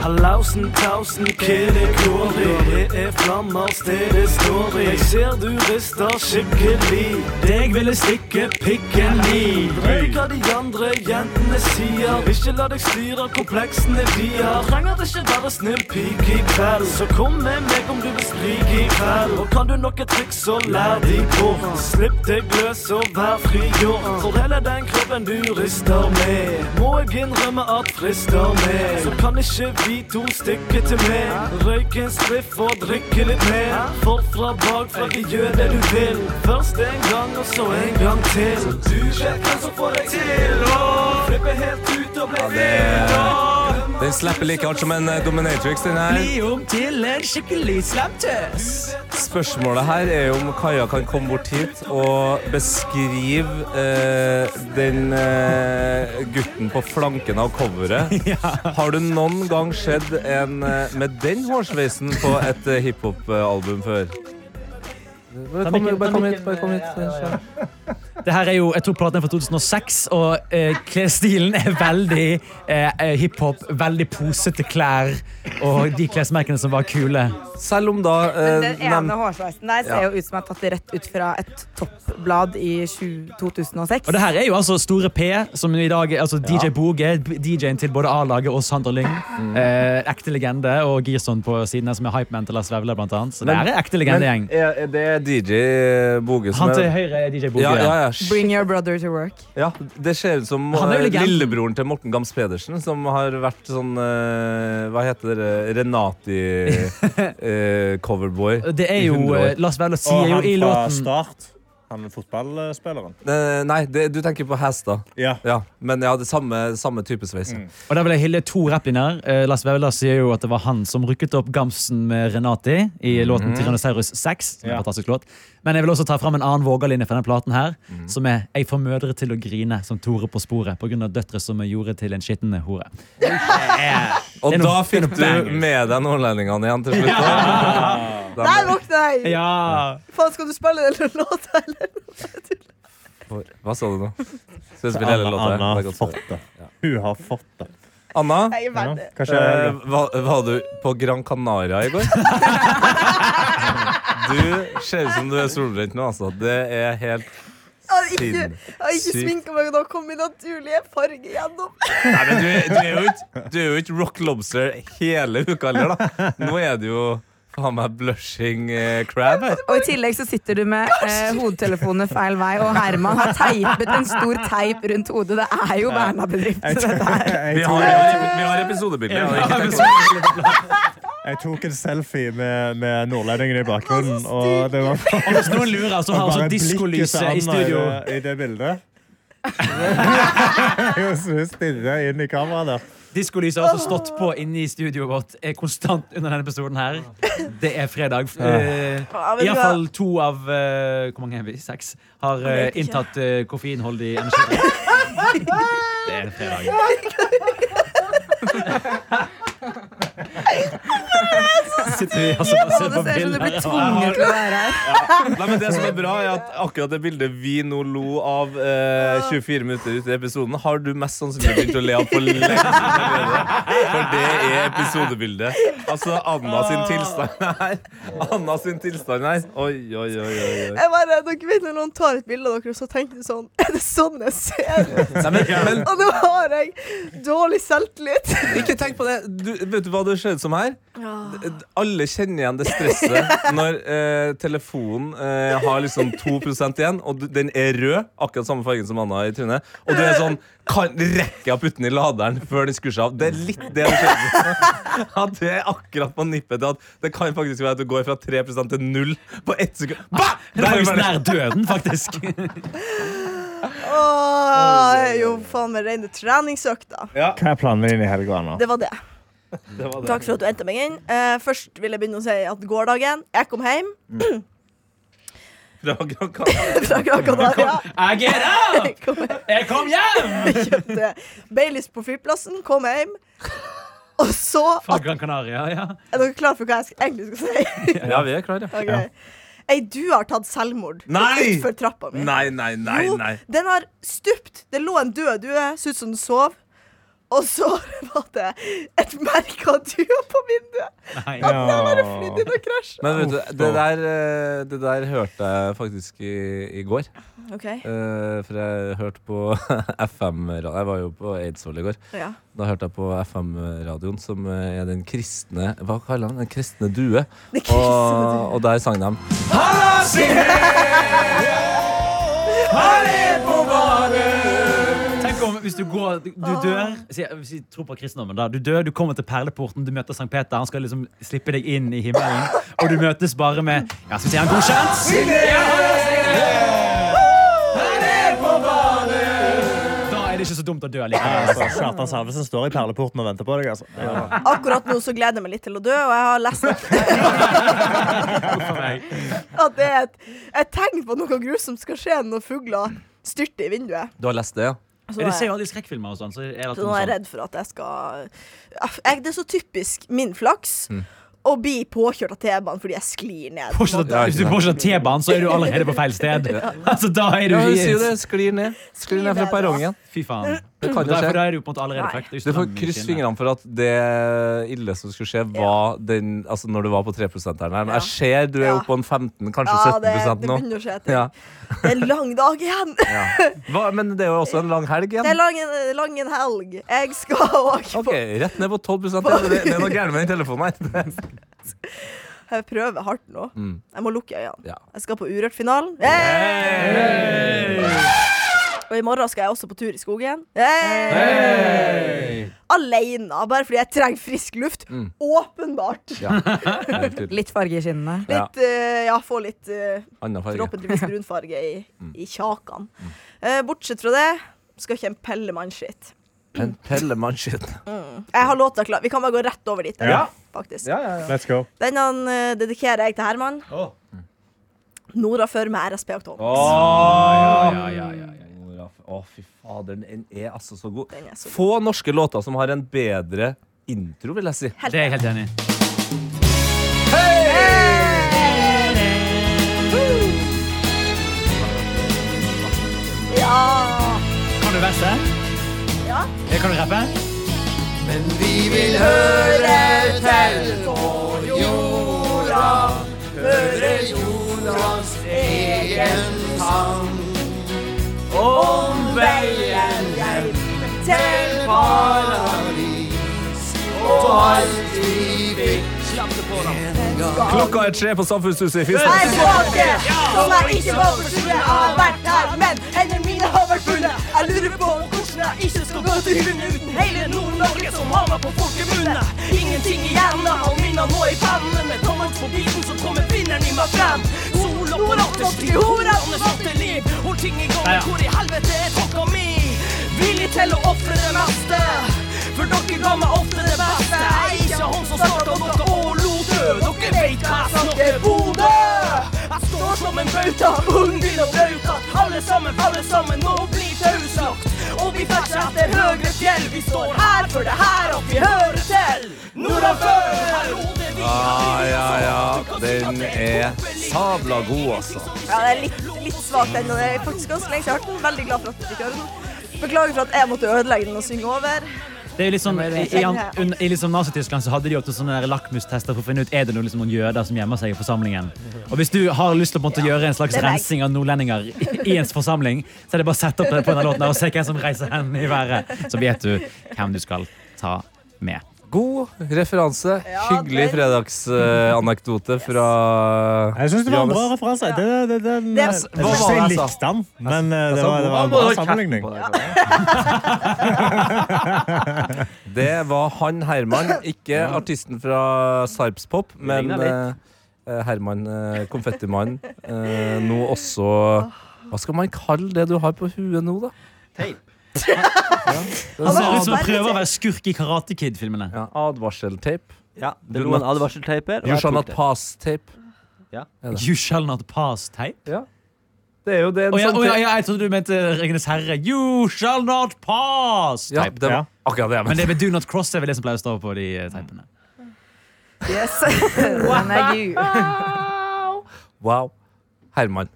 Halausen, tausen, kidde, kåri Det er flammer, stedet står i. Jeg ser du rister skikkelig Deg ville stikke pikken i. Drit hva de andre jentene sier Ikke la deg styre kompleksene de har. Trenger det ikke være snill pike i kveld Så kom med meg om du vil sprike i kveld. Og kan du noe triks, så lær de bort. Slipp deg løs og vær frigjort For hele den kroppen du rister med Må jeg innrømme at frister meg Så kan ikke vi to stykker til meg Røyk en spliff og drikke litt mer. For fra bakfra de gjør det du vil. Først en gang og så en gang til. Du vet hvem som får deg til å Flippe helt ut og bli vill Den slapper like hardt som en eh, Dominatrix, den her. Bli om til en skikkelig slamtøs. Spørsmålet her er om Kaja kan komme bort hit og beskrive eh, den eh, gutten på flanken av coveret. Har du noen gang sett en eh, med den hårsveisen på et eh, hiphop-album før? Bare kom, bare kom hit. Bare kom hit. Det her er jo, Jeg tror platen fra 2006, og eh, klesstilen er veldig eh, eh, hiphop. Veldig posete klær og de klesmerkene som var kule. Selv om da eh, Den nem- ene hårsveisen der ser Ja. jo ut som er tatt rett ut fra et toppblad i 2006. Og det her er jo altså Store P, som i dag er altså DJ Boge, DJ-en til både A-laget og Sander Lyng. Eh, ekte legende, og Girson på siden her, som er hypeman til Lars Vevle, blant annet. Så det her er ekte legendegjeng. Men er, er det DJ Boge som Han til er høyre er DJ Boge. ja, ja, ja. Bring your brother to work. Ja, Det ser ut som eh, lillebroren til Morten Gams Pedersen, som har vært sånn uh, Hva heter det? Renati-coverboy. Det er jo eh, Lars Vaular sier jo han i låten Start. Han fotballspilleren. Eh, nei, det, du tenker på Hæstad. Ja. Ja, men ja, det samme, samme type sveis. Mm. Og der vil jeg hylle to rapplinjer. Eh, Lars Vaular sier jo at det var han som rykket opp Gamsen med Renati i låten Tyrannosaurus 6. Som er Ja. fantastisk låt. Men jeg vil også ta fram en annen vågalinje fra denne platen her, Mm. som er 'Jeg får mødre til å grine som Tore på sporet' pga. døtre som jeg gjorde til en skitten hore. Og er da fikk er du med deg nordlendingene igjen til slutt. da. Der våkna jeg! Ja! Faen, skal du spille den låta, eller? For- Hva sa du nå? Skal du spille hele låta? Anna har fått det. Hun har fått det. Anna, veldig eh, var, var du på Gran Canaria i går? Du ser ut som du er solbrent nå, altså. Det er helt Jeg har ikke, jeg har ikke sminka meg, og da kom min naturlige farge gjennom. Nei, men du, du, er jo ikke, du er jo ikke Rock Lobster hele uka heller, da. Nå er det jo faen meg blushing eh, crab her. Og i tillegg så sitter du med eh, hodetelefonene feil vei, og Herman har teipet en stor teip rundt hodet. Det er jo Berna-bedrift. så dette her. Vi har, vi har episodebilde. ikke jeg tok en selfie med, med nordlendingen i bakgrunnen. Og det var Og hvis noen lurer, så har altså til diskolyset Anna i studio. det, i det bildet. Hun stirrer inn i kameraet der. Diskolyset har også stått på inne i studioet vårt er konstant under denne episoden her. Det er fredag. Uh, er- Iallfall to av uh, Hvor mange er vi? Seks? Har uh, inntatt uh, koffeinholdig energi. Det er en fredag. sitter vi altså og ser det på ut som blir til å være her. Nei, men Det som er bra, er at akkurat det bildet vi nå lo av eh, 24 minutter ut i episoden, har du mest sannsynlig begynt å le av for lenge siden. For det er episodebildet. Altså Anna sin tilstand her. Anna sin tilstand her. Oi, oi, oi. oi. Jeg bare, dere vet når noen tar et bilde av dere, så tenker de sånn Er det sånn jeg ser ut? Og nå har jeg dårlig selvtillit. ikke tenk på det. Du, vet du hva det ser ut som her? Ja. Alle kjenner igjen det stresset når eh, telefonen eh, har liksom 2 igjen, og du- den er rød, akkurat samme fargen som Anna i trynet, og du er sånn kan, Rekker jeg å putte den i laderen før den skrur seg av? Det er litt det det kjenner. Ja, det er akkurat på nippet til at det kan faktisk være at du går fra 3% til 0 på ett sekund. Bah! Det er faktisk nær døden, faktisk. Åh, jo faen meg rene treningsøkta. Hva er planene dine i helga nå? Det var det. Det var det. Takk for at du endte meg inn. Uh, først vil jeg begynne å si at gårsdagen Jeg kom hjem Fra Gran Canaria. fra Gran Canaria. Jeg er der! Jeg kom hjem, Jeg kom hjem! kjøpte Baileys på flyplassen, kom hjem. Og så Fra Gran Canaria, ja. Er dere klare for hva jeg egentlig skal si? Ja, vi er klare. Ok. Ei du har tatt selvmord Nei! utfor trappa mi. Nei, nei, nei. Jo, den har stupt. Det lå en død due, så ut som den sov. Og så var det et merke av due på vinduet. Nei. At den bare flydde inn og krasja. Men vet du, det der, eh, det der hørte jeg faktisk i, i går. OK. Uh, for jeg hørte på FM Jeg var jo på Eidsvoll i går. Ja. Da hørte jeg på FM-radioen, som eh, er den kristne Hva kaller han Den kristne due. Det kristne Og, og der sang de Tenk om hvis du går Du, du dør Hvis vi tror på kristendommen da Du dør, du kommer til perleporten Du møter Sankt Peter Han skal liksom slippe deg inn i himmelen Og du møtes bare med Ja, skal vi si han godkjent? Da er det ikke så dumt å dø likevel Kjartan Salvesen står i perleporten og venter på deg. Altså. Er- Akkurat nå så gleder jeg meg litt til å dø, og jeg har lest at, at det er et, et tegn på at noe grusomt skal skje når fugler styrter i vinduet. Du har lest det, ja? Så Ja, det ser er, alle de skrekkfilmer og sånn Så er det alltid så nå er jeg sånn redd for at jeg skal jeg, Det er så typisk min flaks Mm. å bli påkjørt av T-banen fordi jeg sklir ned. på en Fortsatt, måte. Hvis du påkjører T-banen Så er du allerede på feil sted Altså da er du Ja, du sier det. Sklir ned. Sklir ned fra perrongen. Fy faen Det kan jo skje. For da er jo på en måte allerede fucked Det Du får krysse fingrene for at det ille som skulle skje, var den Altså når du var på 3% her. Men jeg ser du er Ja. oppe på en 15, kanskje Ja, 17 det nå. begynner å skje. Ja. Det er en lang dag igjen. Ja. Hva, men det er jo også en lang helg igjen. Det er lang, lang en helg. Jeg skal òg Ok, Rett ned på 12 igjen. Det, det er noe gærent med den telefonen her. Jeg prøver hardt nå. Mm. Jeg må lukke øynene. Ja. Jeg skal på Urørt-finalen. Hey! Og i morgen skal jeg også på tur i skogen. Hey! Alene, bare fordi jeg trenger frisk luft. Mm. Åpenbart. Ja. Litt farge i kinnene. Ja. Litt, uh, ja, få litt uh, forhåpentligvis brunfarge i, Mm. i kjakene. Uh, bortsett fra det skal ikke en pelle mannskitt. En pellemannskitt. Jeg har låta klar. Vi kan bare gå rett over dit. Ja. Faktisk. Ja, ja, ja. Let's go. Denne dedikerer jeg til Herman. Oh. Nora før med RSP Oktober. Ja, ja, ja, ja, ja. Å, fy fader, den er altså så god. Den er så god. Få norske låter som har en bedre intro, vil jeg si. Helt Det er jeg helt enig i Ja! Kan du verset? Ja. Ja, Kan du rappe? Klokka er tre på Samfunnshuset i Finnmark. Jeg er tilbake! Som jeg ikke var for full. Jeg har vært her, men hendene mine har vært fulle. Jeg lurer på hvordan jeg ikke skal gå til hunden uten hele Nord-Norge som har meg på folkemunne. Ingenting igjen av all minna nå i pannen. Med tommelen på biten så kommer vinneren i meg frem. Sol og rotters liv, Hold ting i gang, hvor i helvete er klokka mi? Villig til å ofre det meste. For dere ga meg ofte det beste. Jeg er ikke han som starta noe og lot dø. Dere vet hva jeg snakker Bodø. Jeg står som en bauta, ungvill og brauta. Alle sammen, alle sammen, nå blir tauslagt. Og vi ferdes etter høgre fjell. Vi står her for det her at vi hører til. Nordafor, her råder vi. ja, ja. Den er sabla god, altså. Ja, det er litt, litt svakt ennå. Det er faktisk ganske lenge siden jeg har hørt den. Veldig glad for at du fikk høre den. Beklager for at jeg måtte ødelegge den og synge over. Det er litt sånn, I i, i, i liksom Nazi-Tyskland så hadde de ofte sånne lakmustester for å finne ut er det noen, liksom, noen jøder som gjemmer seg i forsamlingen. Og Hvis du har lyst til å måtte, en gjøre en slags rensing av nordlendinger i, en ens forsamling, så er det bare å sette opp det på denne låten og se hvem som reiser hendene i været. Så vet du hvem du skal ta med. God referanse. Hyggelig den- fredagsanekdote fra Jeg syns det var en bra referanse. Det, det, det, det, Det- jeg hva var det jeg jeg sa? likte den, men eh, det var, det var en bra sammenligning. Kalle. Det var han Herman, ikke artisten fra Sarpspop, men uh, eh, Herman eh, Konfettimann. Eh, nå også Hva skal man kalle det du har på huet nå, da? Teip. Han ser ut som han prøver å være skurk i Karate Kid-filmene. Ja, advarseltape. Ja, det lå en advarselteiper. You shall not pass-tape. You shall not pass tape. Det er jo det en oh, ja, sånn oh, ja, ja, jeg trodde du mente Ringenes herre. You shall not pass Ja, tape. det Ja. var akkurat det jeg Men det med do not cross er vel det som pleier å stå på de eh, teipene. Yes. Den er gud. Wow. Herman.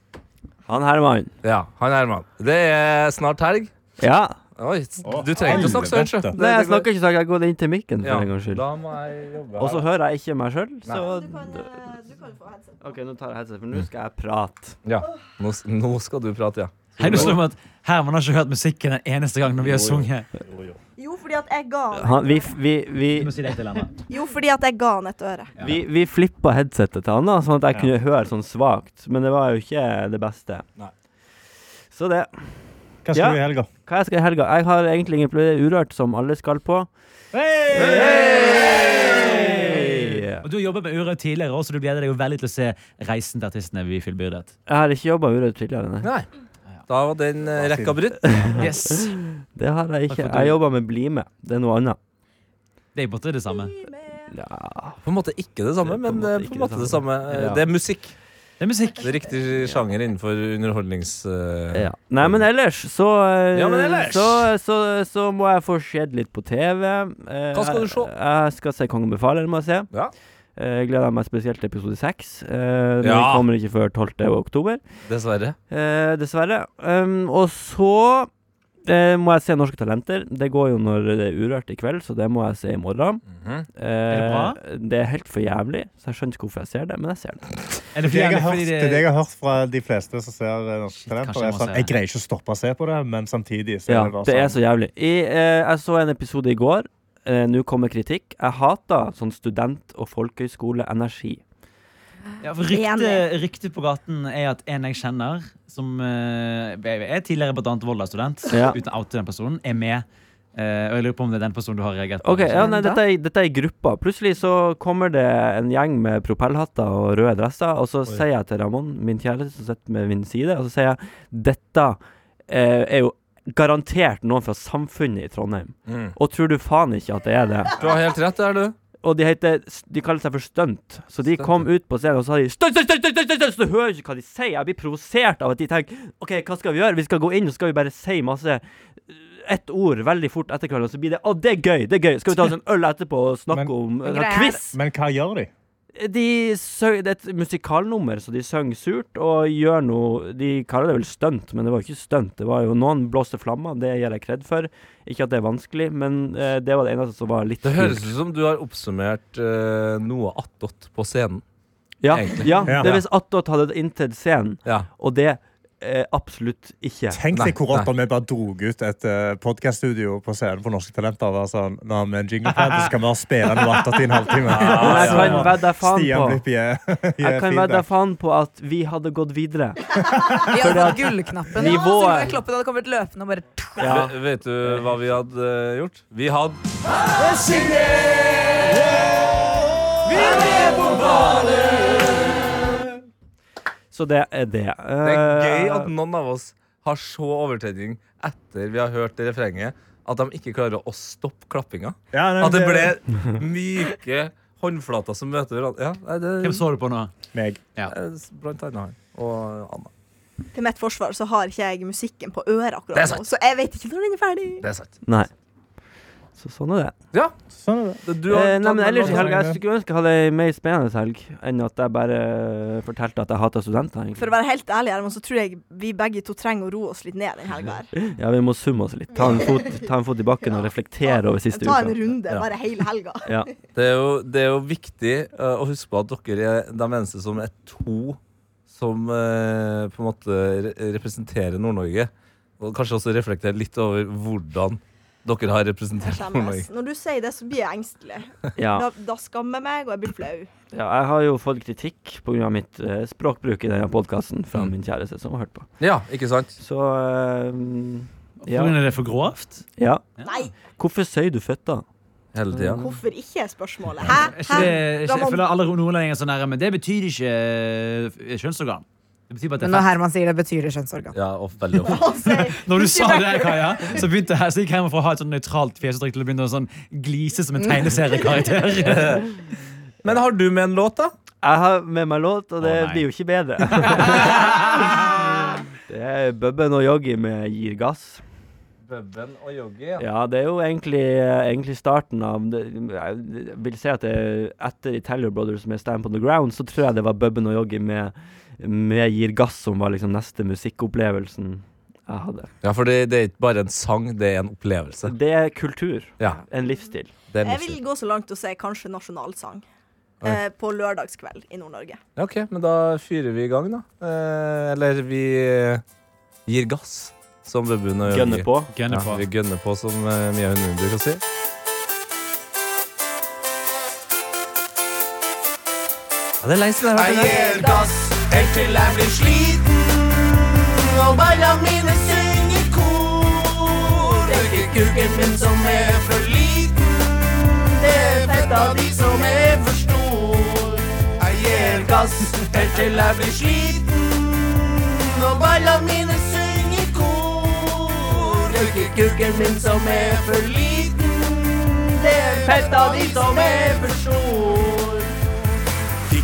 Han Herman. Ja, han Herman. Det er snart helg. Ja. Oi, du trenger ikke å snakke sånn, sjø. Nei, jeg snakker ikke så jeg går inn til mikken for Ja, en gangs skyld. da må jeg jobbe Og så hører jeg ikke meg sjøl, så Du kan, eh, du kan få headset. OK, nå tar jeg headset, for nå skal jeg prate. Ja, nå, nå skal du prate, ja. Om at Herman har ikke hørt musikken en eneste gang når vi har sunget. Jo, fordi at jeg ga han, Han, vi, vi, vi, si jo, fordi at jeg ga han et øre. vi, vi flippa headsetet til Anna, sånn at jeg kunne høre sånn svakt. Men det var jo ikke det beste. Nei. Så det. Hva skal Ja. du i helga? Hva jeg skal i helga? Jeg har egentlig ingen planer. Urørt, som alle skal på. Og Du har jobbet med Urørt tidligere også, så du gleder deg jo veldig til å se reisen til artistene vi fullbyrdet. Jeg har ikke jobba urørt tidligere, nei. Nei. Da var den uh, rekka brutt. Yes. Det har jeg ikke. Jeg jobba med BlimE. Det er noe annet. Det er på en måte det samme. Ja. På en måte ikke det samme, Det er på en men måte eh, på en måte det det samme. Ja. Det er musikk. Det er musikk. Det er riktig sjanger innenfor underholdnings... Uh, ja. Nei, men ellers så eh, Ja, men ellers. Så, så, så må jeg få sett litt på TV. Uh, Hva skal du se? Jeg, jeg skal se Kongen befaler, må jeg se. Ja. Eh, Jeg gleder meg spesielt til episode seks. Eh, den Ja. kommer ikke før 12. oktober. Dessverre. Eh, dessverre. Um, og så eh, må jeg se Norske Talenter. Det går jo når det er Urørt i kveld, så det må jeg se i morgen. Mhm. Eh, det bra? det er helt for jævlig, så jeg skjønner ikke hvorfor jeg ser det, men jeg ser det. Er det Det jeg, har hørt, det, det jeg har hørt fra de fleste som ser eh, Norske Talenter, kanskje jeg er sånn Jeg greier ikke å stoppe å se på det, men samtidig så Ja, er det bare det er sånn så jævlig. I, eh, jeg så en episode i går. Eh, Nå kommer kritikk. Jeg hater sånn student- og folkehøyskoleenergi. Ja, for ryktet, rykte på gaten er at en jeg kjenner, som uh, er tidligere bl.a. Volda-student, Ja. uten å oute den personen, er med. Uh, og jeg lurer på om det er den personen du har reagert på. Okay, ja, nei, dette, er, dette er i gruppa. Plutselig så kommer det en gjeng med propellhatter og røde dresser, og så sier jeg til Ramón, min kjæreste som sitter med min side, og så sier jeg dette uh, er jo garantert noen fra samfunnet i Trondheim. Mm. Og tror du faen ikke at det er det? Du har helt rett der, du. Og de heter De kaller seg for Stunt. Så de Stunt, kom ut på scenen og sa de Stunt, stunt, stunt, stunt, stunt, stunt! Så du hører ikke hva de sier. Jeg blir provosert av at de tenker OK, hva skal vi gjøre? Vi skal gå inn og skal vi bare si masse uh, ett ord veldig fort etter hverandre, og så blir det Å, det er gøy! Det er gøy! Skal vi ta oss en øl etterpå og snakke Men- om en quiz? Men hva gjør de? De søg, Det er et musikalnummer, så de synger surt og gjør noe De kaller det vel stunt, men det var jo ikke stunt. Det var jo Noen blåste flammer, det gir jeg kred for. Ikke at det er vanskelig, men eh, det var det eneste som var litt Det høres ut som du har oppsummert eh, noe attåt på scenen. Ja, ja, Ja. det er hvis Attåt hadde inntatt scenen, Ja. og det eh, absolutt ikke. Tenk deg hvor rått om vi bare drog ut et uh, podkaststudio på scenen for Norske Talenter. og var Sånn, nå har vi en jinglepad, så skal vi ha spille noe attåt i en halvtime. Ja, jeg kan vedde faen Stian på Blipp gir Jeg kan vedde faen på at vi hadde gått videre. Vi hadde fått gullknappen. Nivået- Ja, Kloppen hadde kommet løpende og bare Ja. Vet du hva vi hadde eh, gjort? Vi hadde Så det er det. Det er gøy Eh, at noen av oss har så overtenning etter vi har hørt det refrenget, at de ikke klarer å stoppe klappinga. Ja, nei, At det ble myke håndflater som møter hverandre. Ja, nei, det Hvem så du på nå? meg. Ja. blant annet han. Og Anna. Til mitt forsvar så har ikke jeg musikken på øret Det akkurat nå, så jeg vet ikke når den er ferdig. Det er sant. Nei. Så sånn er det. Ja. Sånn er det. Du har Eh, nei, men ellers i helga Jeg skulle ønske jeg hadde ei mer spennende helg enn at jeg bare eh, fortalte at jeg hater studenter. For å være helt ærlig, Herman, så tror jeg vi begge to trenger å roe oss litt ned den helga her. Ja, vi må summe oss litt. Ta en fot, ta en fot i bakken og reflektere over siste uka. Ta en uka. runde, Ja. bare hele helga. Ja. Det er, jo, det er jo viktig uh, å huske på at dere er de eneste som er to som uh, på en måte re representerer Nord-Norge. Og kanskje også reflektere litt over hvordan dere har representert. Nord-Norge. Når du sier det, så blir jeg engstelig. Ja. Da, da skammer jeg meg, og jeg blir flau. ja, jeg har jo fått kritikk pga. mitt eh, språkbruk i denne podkasten fra Mm. min kjæreste som har hørt på. Ja, ikke sant? Så eh, ja. Er det for grovt? ja. Nei, Hvorfor sier du føtta? Hele tida. hvorfor ikke, er spørsmålet. Hæ? Hæ? ikke ikke, jeg føler alle nordlendinger så sånn her, men det betyr ikke eh, kjønnsorgan. Det betyr bare at det Men er når. Herman sier det, betyr det kjønnsorgan. Ja, og veldig ofte. Når du sa det, Kaja, så begynte jeg, så gikk jeg fra å ha et sånn nøytralt fjesuttrykk til å begynne å sånn glise som en tegneseriekarakter. Men har du med en låt, da? Jeg har med meg låt, og det oh, blir jo ikke bedre. det er Bubben og Joggi med Gir gass. Bubben og Joggi. Ja, det er jo egentlig, egentlig starten av det, Jeg vil si at det, etter Italia Brothers med Stand on the Ground, så tror jeg det var Bubben og Joggi med, med Gir gass som var liksom neste musikkopplevelsen jeg hadde. Ja, for det, det er ikke bare en sang, det er en opplevelse. Det er kultur. Ja, En livsstil. det er Jeg livsstil. vil gå så langt og se si kanskje nasjonalsang. Eh, på lørdagskveld i Nord-Norge. Ja, ok, men da fyrer vi i gang, da. Eh, eller vi gir gass, som Bubben og Joggi. Gønne på. Gønner Ja, på. vi gønner på, som uh, Mia Hundvin bruker å si. Ja, det er lenge siden jeg har hørt Jeg gir gass helt til jeg blir sliten. Og beina mine synger kor. Det er ikke kuken min som er for liten. Det er fett av de som er for stor. Jeg gir gass helt til jeg blir sliten. Og beina mine synger kor. Det er ikke kuken min som er for liten. Det er fett av de som er for stor.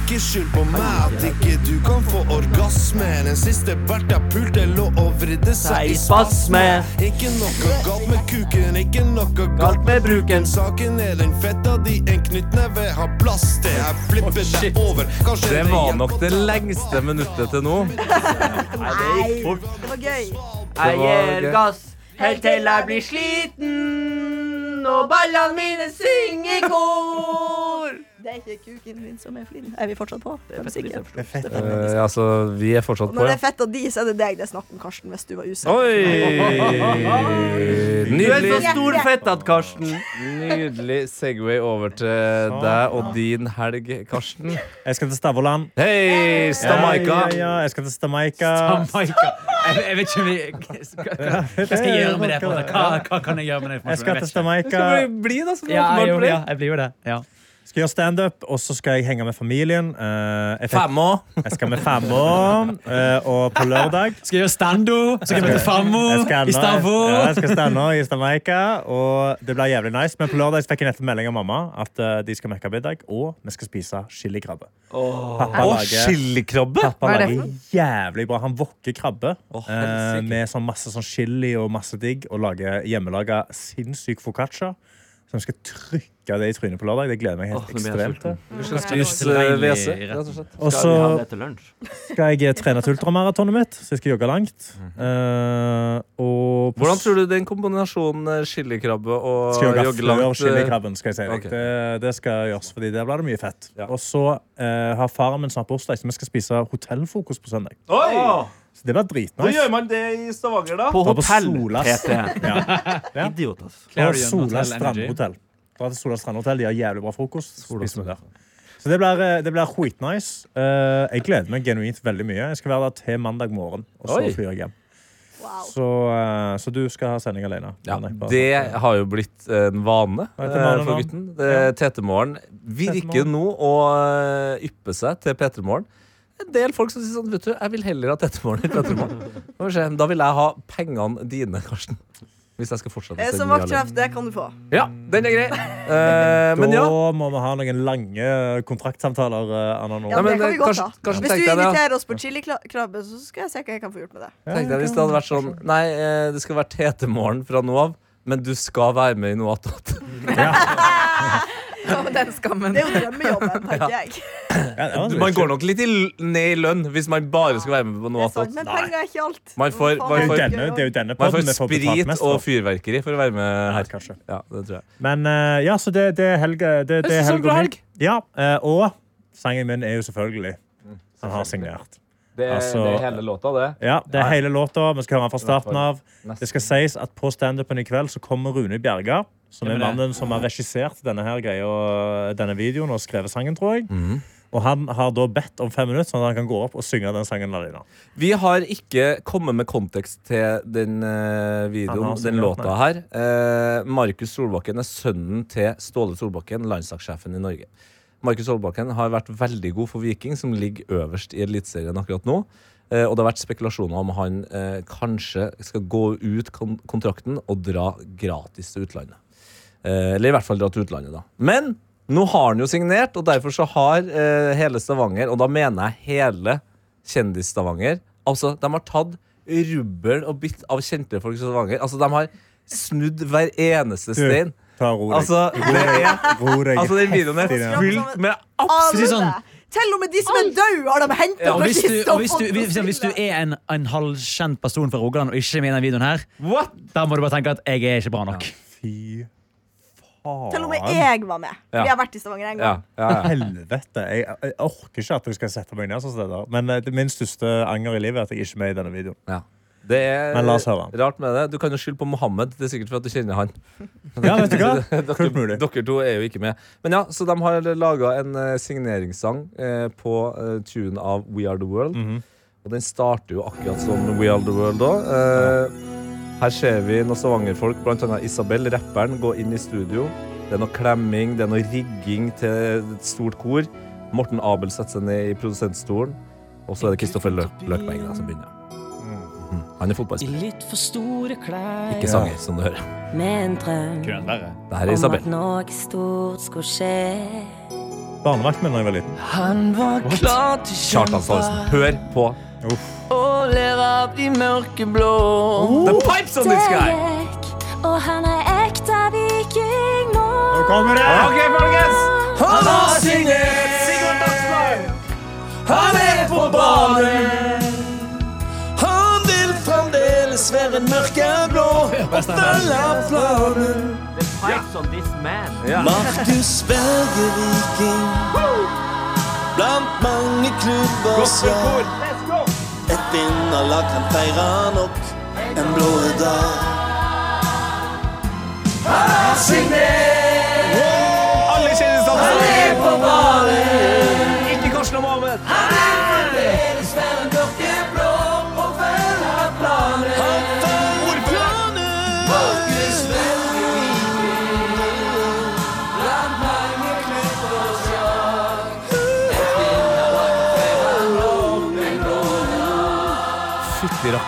Ikke skyld på meg at ikke du kan få orgasme. Den siste berta pulte lå og vridde seg i spasme. Ikke noe galt med kuken, ikke noe galt med bruken. Saken er den fetta di en knyttneve har plass til. Jeg flipper deg over. Kanskje Det var nok det lengste minuttet til nå. Nei, det var gøy. Jeg gir gass Helt til jeg blir sliten, og ballene mine synger i kor. Det er ikke kuken din som er flin. Er vi fortsatt på? Det er musikken. Eh, altså, vi er fortsatt på, ja. når det er fett av de, så er det deg det er snakk om, Karsten, hvis du var usikker. Oi! Du er så Nydelig. storfettet, Karsten. Nydelig Segway over til deg og din helg, Karsten. Jeg skal til Stavoland. Hei, Stamaica! Ja, ja, ja, jeg skal til Jamaica. Jamaica. Jeg, jeg vet ikke om jeg, Hva, skal jeg gjøre med det? Hva, hva kan jeg gjøre med det? Jeg skal til Jamaica. Skal vi bli, da? Som Ja, åpenbart jeg, blir. ja, jeg blir jo det. Ja. Skal gjøre standup, og så skal jeg henge med familien. Eh, jeg, fikk, Femma. jeg skal med Fammo, eh, og på lørdag Skal jeg gjøre stando, så skal jeg møte Fammo i Stavå. Stavo. Ja, jeg skal stande i Jamaica, og det blir jævlig nice. Men på lørdag fikk jeg nettopp melding av mamma at eh, de skal mekke middag, og vi skal spise chilikrabbe. Pappa Og lager, chilikrabbe! pappa Hva er det lager jævlig bra. Han wokker krabbe oh, helsike. med sånn masse sånn chili og masse digg, og lager hjemmelaga sinnssyk foccaccia. Som skal trykke det i trynet på lørdag. Det gleder jeg meg helt Åh, nå blir jeg ekstremt til. Spise spise eh, WC, rett og slett. Og Skal så vi ha det til lunsj? skal jeg trene til ultramaratonet mitt, så jeg skal jogge langt. Eh, og på Hvordan tror du den kombinasjonen eh, chilikrabbe og skal jogge jogge før langt eh, chilikrabben, skal jeg si. deg. ok. Det, det skal gjøres, fordi der blir det mye fett. Ja. Og så eh, har faren min snart bursdag, så vi skal spise hotellfrokost på søndag. Oi! Så det blir Hvor dritnice. gjør man det i Stavanger, da? På Dra på hotell, Solas. PT. Ja. Idiot, altså. Og Clarion Sola Hotel Energy. strandhotell. Dra til Sola strandhotell, De har jævlig bra frokost. Spiser vi der. Så det blir, eh, det blir skitnice. Eh, jeg gleder meg genuint veldig mye. Jeg skal være der til mandag morgen, og så Oi. flyr jeg hjem. Wow. Så, eh, så du skal ha sending alene? Ja, det sånn. har jo blitt en vane eh, for gutten. Det- Tetemorgen virker nå å eh, yppe seg til P3morgen. En del folk som sier sånn, vet du, jeg vil heller ha Tetemorgen enn P3morgen. Da får vi se. Da vil jeg ha pengene dine, Karsten. Hvis jeg skal fortsette å Eh, Som vaktsjef, det kan du få. Ja, den er grei. Eh, men ja. Da må vi ha noen lange kontraktsamtaler. eh, Anna nå. Ja, Nei, det men, kan vi godt kanskje- ha. kanskje Hvis du tenkte jeg det, ja. inviterer oss på chilikrabbe, så skal jeg se hva jeg kan få gjort med det. Tenkte jeg Hvis det hadde vært sånn Nei, eh, det skal være Tetemorgen fra nå av, men du skal være med i noe attåt. Og den skammen. Det er jo drømmejobben, tenker jeg. Ja, det Man går nok litt i, ned i lønn hvis man bare skal være med på Det noe er sant, men penger er ikke alt. Man får- man Det er får- denne, det er jo denne Man får sprit mest og fyrverkeri for å være med her. kanskje. Ja, det tror jeg. Men eh, ja, så det, det er helga det, det er Helge og det helga mi. Ja, eh, og sangen min er jo selvfølgelig Han har signert. Det er, Altså- det er hele låta, det. Ja, det er hele låta. Vi skal høre den fra starten av. Det skal sies at På standupen i kveld så kommer Rune Bjerga, som er mannen som har regissert denne her greia, denne videoen og skrevet sangen, tror jeg. Mhm. Og han har da bedt om fem minutter, sånn at han kan gå opp og synge den sangen alene. Vi har ikke kommet med kontekst til den uh, videoen, den låta her. Uh, Markus Solbakken er sønnen til Ståle Solbakken, landslagssjefen i Norge. Markus Solbakken har vært veldig god for Viking, som ligger øverst i Eliteserien akkurat nå. Uh, og det har vært spekulasjoner om han kanskje skal gå ut kon kontrakten og dra gratis til utlandet. Eh, eller i hvert fall dra til utlandet, da. Men nå har han jo signert, og derfor så har eh, hele Stavanger, og da mener jeg hele Kjendis-Stavanger Altså, de har tatt rubbel og bitt av kjente folk i Stavanger. Altså, de har snudd hver eneste stein. Ta ro deg. Altså, det er Ro deg Altså, den videoen er fylt med absolutt sånn. Til og med de som er døde, har de henta Ja, Og fra hvis du, kista. hvis hvis, hvis du er en, en halvkjent person fra Rogaland og ikke er med i denne videoen her, What? da må du bare tenke at jeg er ikke bra nok. Fy faen. Til og med jeg var med. Ja. Vi har vært i Stavanger en gang. ja, ja. Helvete. Jeg, jeg orker ikke at dere skal sette meg ned sånn steder. Men det min største anger i livet er at jeg ikke er med i denne videoen. ja. Det er Men la oss høre. rart med det. Du kan jo skylde på Mohammed. Det er sikkert for at du kjenner han. Ja, vet du hva? dere, dere to er jo ikke med. Men ja, Så de har laga en eh, signeringssang eh, på tunen tune av We Are The World. Mhm. Og den starter jo akkurat som We Are The World òg. Her ser vi noen Stavanger-folk, bl.a. Isabel, rapperen, gå inn i studio. Det er noe klemming, det er noe rigging til et stort kor. Morten Abel setter seg ned i produsentstolen. Og så er det Kristoffer Lø Løkberg som begynner. Mm. Han er I litt for store klær. ikke sanger, som du hører. Med en drøm verre. Det her er om Isabel. at noe stort skulle skje. Barnevakt da jeg var liten. Han var klar til Kjartan Salvesen. Hør på og ler av de mørkeblå. The Pipes on this guy! og han er ekte viking nå. Nå kommer det! Ok, folkens! Han har signert Sigurd Dagsberg! Han er på banen. Han vil fremdeles være mørkeblå og følge planen. This man. Ja. Markus Berge Viking. Blant mange klubber så Et vinnerlag kan feire nok en blå dag. Han har signert.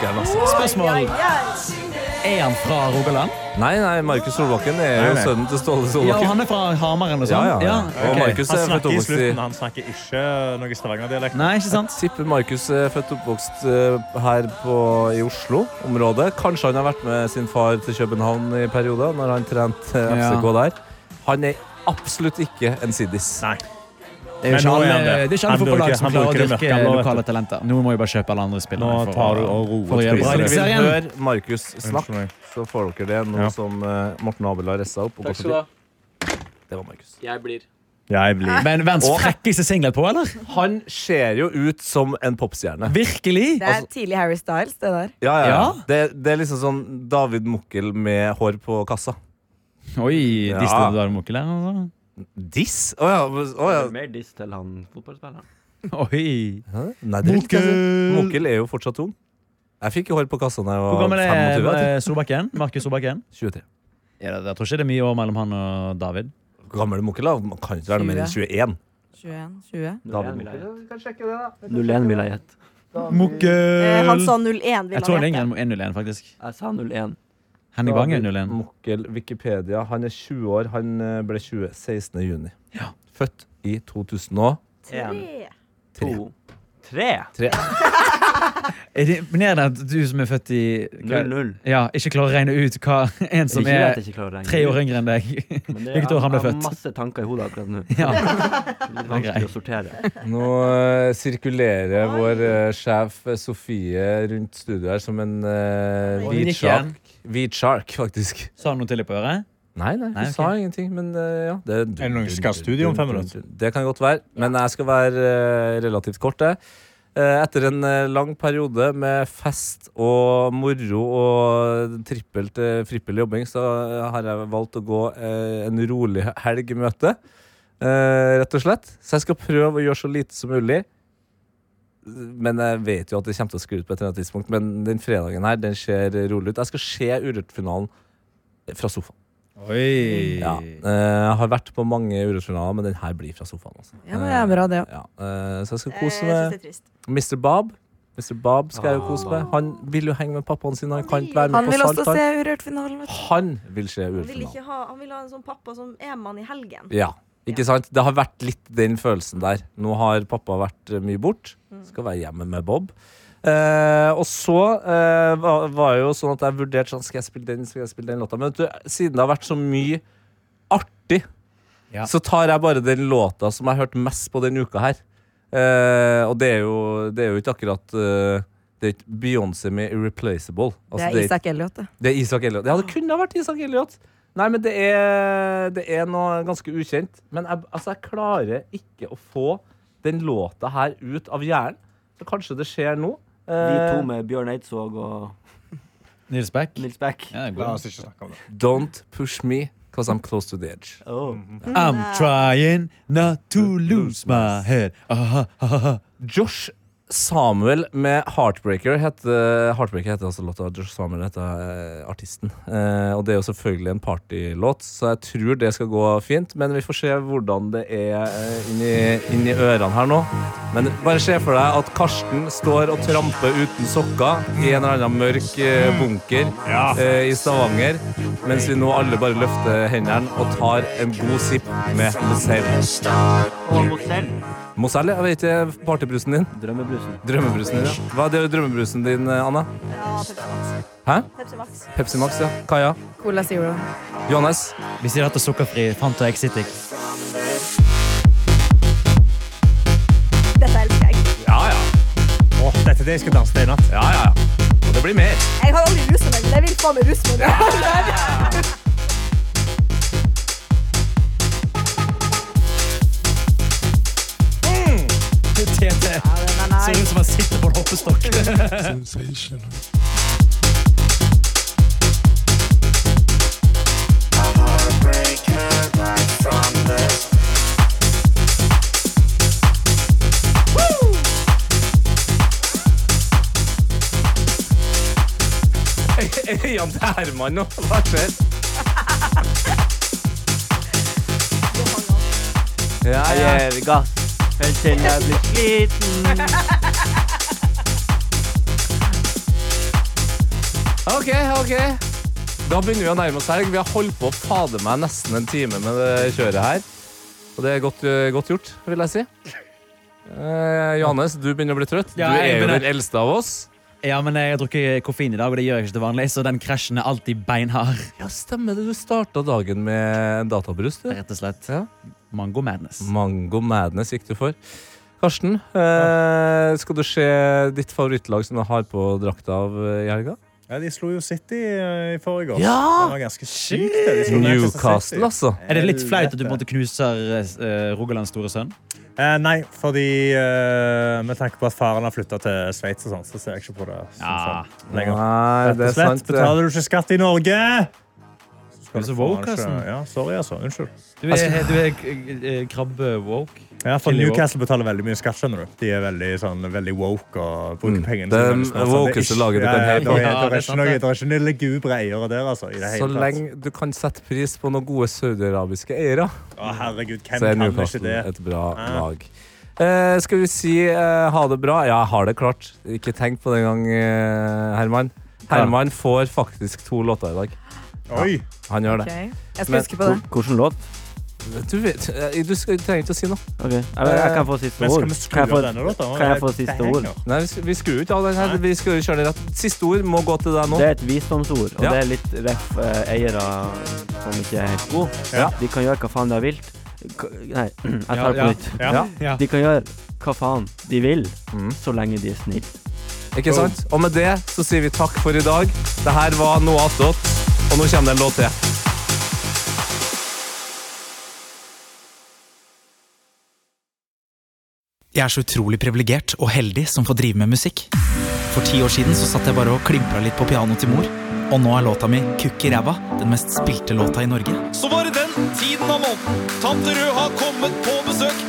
Altså. Spørsmål. Er han fra Rogaland? Nei, nei, Markus Solbakken er jo sønnen til Ståle Ja, og Solbakken. han er fra Hamar eller noe Ja, sånt? ja, ja. Og ok. Markus Han er født snakker i oppvokst i slutten, han snakker ikke noe Stavanger-dialekt. Nei, ikke sant? Tipper Markus er født og oppvokst eh, her på, i Oslo-området. Kanskje han har vært med sin far til København i perioder, når han trente eh, FCK der. Han er absolutt ikke en siddis. Nei. Det er jo ikke alle, han det. det ikke alle fotballag som klarer å dyrke lokale talenter. Nå må vi bare kjøpe alle andre spillere. Nå tar du og roer høre Markus snakke, så får dere det nå Ja. som eh, Morten Abel har ressa opp. Og du ha. Det var Markus. Jeg blir. Jeg blir Men verdens frekkeste singlet på, eller? Han ser jo ut som en popstjerne. Virkelig? Det er tidlig Harry Styles, det der. Ja, ja. Det, det er liksom sånn David Mukkel med hår på kassa. Oi, Ja. diste du Mukkel Mokkel? Altså. Diss? Å ja. Oh, ja. Mer diss til han fotballspilleren. Oi. Hæ? Nei, det er ikke. Mokkel. Mokkel er jo fortsatt ung. Jeg fikk jo hår på kassa da jeg Hvor var gammel 25. er vet eh, Solbakken? Markus Solbakken? 23. Ja, jeg tror ikke det er mye år mellom han og David. Hvor gammel er Mokkel? da? Man kan ikke være noe mer enn 21. 21, 20. David kan sjekke det, da. 01 vil jeg gjette. Eh, han sa 01, vil Jeg tror det er 1-0-1, faktisk. Jeg sa 01. Henning Bang er 01. Mokkel, Wikipedia. Han er 20 år. Han eh, ble 20 16. juni. Ja. Født i 2003. En, Tre. tre. Tre. Er det imponerende at du som er født i hva- 0-0. Ja, ikke klarer å regne ut hva en som er tre år yngre enn deg Hvilket år han ble født. jeg har masse tanker i hodet akkurat nå. Ja. Litt vanskelig å sortere. Nå uh, sirkulerer vår uh, sjef Sofie rundt studioet her som en uh, hvit Nikker sjark, faktisk. Sa han noe til deg på øret? Nei, nei, hun okay. sa ingenting, men uh, ja. Det, Er det noen som skal ha studio om fem minutter? Det kan godt være, men jeg skal være uh, relativt kort, jeg. Eh, etter en lang periode med fest og moro og trippelt frippel jobbing, så har jeg valgt å gå en rolig helg i møte. Eh, rett og slett. Så jeg skal prøve å gjøre så lite som mulig. Men jeg vet jo at det kommer til å skru ut på et eller annet tidspunkt. Men den fredagen her, den ser rolig ut. Jeg skal se Urørt-finalen fra sofaen. Oi. Ja. Eh, jeg har vært på mange Urørt-finaler, men den her blir fra sofaen. Altså. Ja, men det er bra, det. Ja, eh, så jeg skal kose meg. Mr. Bob. Mr. Bob skal jeg jo kose meg. Han vil jo henge med pappaen sin. Han kan ikke være Han med vil på også se Han. Urørt-finalen. Han vil se Urørt-finalen. Han, ha, han vil ha en sånn pappa som er mann i helgen. Ja, ikke sant? Det har vært litt den følelsen der. Nå har pappa vært eh, mye bort. Skal være hjemme med Bob. Eh, og så eh, var, var det jo sånn at jeg vurderte sånn, Skal jeg spille den, skal jeg spille den låta. Men du, siden det har vært så mye artig, Ja. så tar jeg bare den låta som jeg har hørt mest på denne uka her. Eh, og det er, jo, det er jo ikke akkurat uh, Det er ikke Beyoncé med 'Irreplaceable'. Det Altså, er Isak Elliot, det. det er Isak Elliot. Ja, det kunne ha vært Isak Elliot. Nei, men det er, det er noe ganske ukjent. Men jeg, altså, jeg klarer ikke å få den låta her ut av hjernen. Så kanskje det skjer nå. De Eh, to med Bjørn Eidsvåg og Nils Beck? Nils Beck. Ja, det er La god. oss ikke snakke om det. Don't push me, cause I'm close to the edge. Oh. I'm trying not to lose my head. Aha, aha. Josh Samuel med Heartbreaker heter, Heartbreaker heter altså låta. Josh Samuel heter eh, artisten. Eh, og det er jo selvfølgelig en partylåt, så jeg tror det skal gå fint. Men vi får se hvordan det er eh, inni, inni ørene her nå. Men bare se for deg at Karsten står og tramper uten sokker i en eller annen mørk eh, bunker eh, i Stavanger, mens vi nå alle bare løfter hendene og tar en god sipp med Mozell. Og Mozell. Mozell, jeg vet ikke partybrusen din. Drømmebrusen. Drømmebrusen din, ja. Hva er det drømmebrusen din, eh, Anna? Ja, Pepsi Max. Hæ? Pepsi Max. Pepsi Max, ja. Kaja? Cola Zero. Johannes? Vi sier at det er sukkerfri. Fanta Exitic. Dette elsker jeg. Ja, ja. Åh, dette er det jeg skal danse til i natt. Ja, ja, ja. Og det blir mer. Jeg har aldri rusa meg, men jeg vil faen meg ja, meg. TT. Ser ut som han sitter på en hoppestokk. Til Herman nå. Hva skjer? Ja, Jeg er gir gass helt til jeg blir sliten. OK, OK. Da begynner vi å nærme oss helg. Vi har holdt på å fade meg nesten en time med det kjøret her. Og det er godt, eh, godt gjort, vil jeg si. Eh, Johannes, du begynner å bli trøtt. Ja, du er jo begynner. den eldste av oss. Ja, men jeg har drukket koffein i dag, og det gjør jeg ikke til vanlig, så den krasjen er alltid beinhard. Ja, stemmer det. Du starta dagen med en databrus, du. Rett og slett. Ja. Mango madness. Mango Madness gikk du for. Karsten, eh, skal du se ditt favorittlag som du har på drakta av eh, i helga? Ja, de slo jo City eh, i forrige år. Ja! Det var ganske sykt. det. De slo Manchester Newcastle, City. altså. Er det litt flaut at du måtte knuse uh, Rogalands store sønn? Eh, nei, fordi eh, med tanke på at faren har flytta til Sveits, sånn, så ser jeg ikke på det som Ja. sånn lenger. Nei, Rett det og er slett. sant. det. Betaler du ikke skatt i Norge, så Du er så woke, ikke- Ja, sorry, altså. Unnskyld. Du er, du er eh, krabbe-woke. Ja, for woke. Newcastle betaler veldig mye skatt, skjønner du. De er veldig, sånn, veldig woke og bruker Mm. pengene Det sine veldig wokeste er ikke- laget du kan Ja, hete. det er- Det er er ikke noe- det. det er ikke noe lugubre eiere der, altså. I det Så lenge du kan sette pris på noen gode saudiarabiske eiere, Å, herregud, hvem så er Newcastle et bra Ja. lag. Eh, skal vi si eh, ha det bra? Ja, jeg har det klart. Ikke tenk på det engang, eh, Herman. Herman får faktisk to låter i dag. Oi! Han gjør det. det. Jeg skal Men- huske på det. Hvilken låt? Du, vet, eh, du skal, trenger ikke å si noe. Okay. jeg, jeg kan få siste ord. Kan jeg få, kan jeg få siste ord? Nei, vi, sk- skrur ikke av den her. Vi skal kjøre det rett. Siste ord må gå til deg nå. Det er et visdomsord, og Ja. det er litt ref eh, eiere som ikke er helt gode. Ja. De kan gjøre hva faen de vil. vilt Nei, jeg tar det på ja, nytt. Ja. Ja. De kan gjøre hva faen de vil, Mm. så lenge de er snille. Ikke sant? Og med det så sier vi takk for i dag. Det her var Noe attåt, og nå kommer det en låt til. Jeg er så utrolig privilegert og heldig som får drive med musikk. For ti år siden så satt jeg bare og klimpra litt på pianoet til mor. Og nå er låta mi Kukk i ræva den mest spilte låta i Norge. Så var det den tiden av måneden. Tante Rød har kommet på besøk.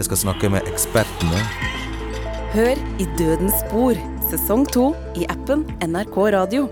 Jeg skal snakke med ekspertene. Hør i Dødens spor, sesong to i appen NRK Radio.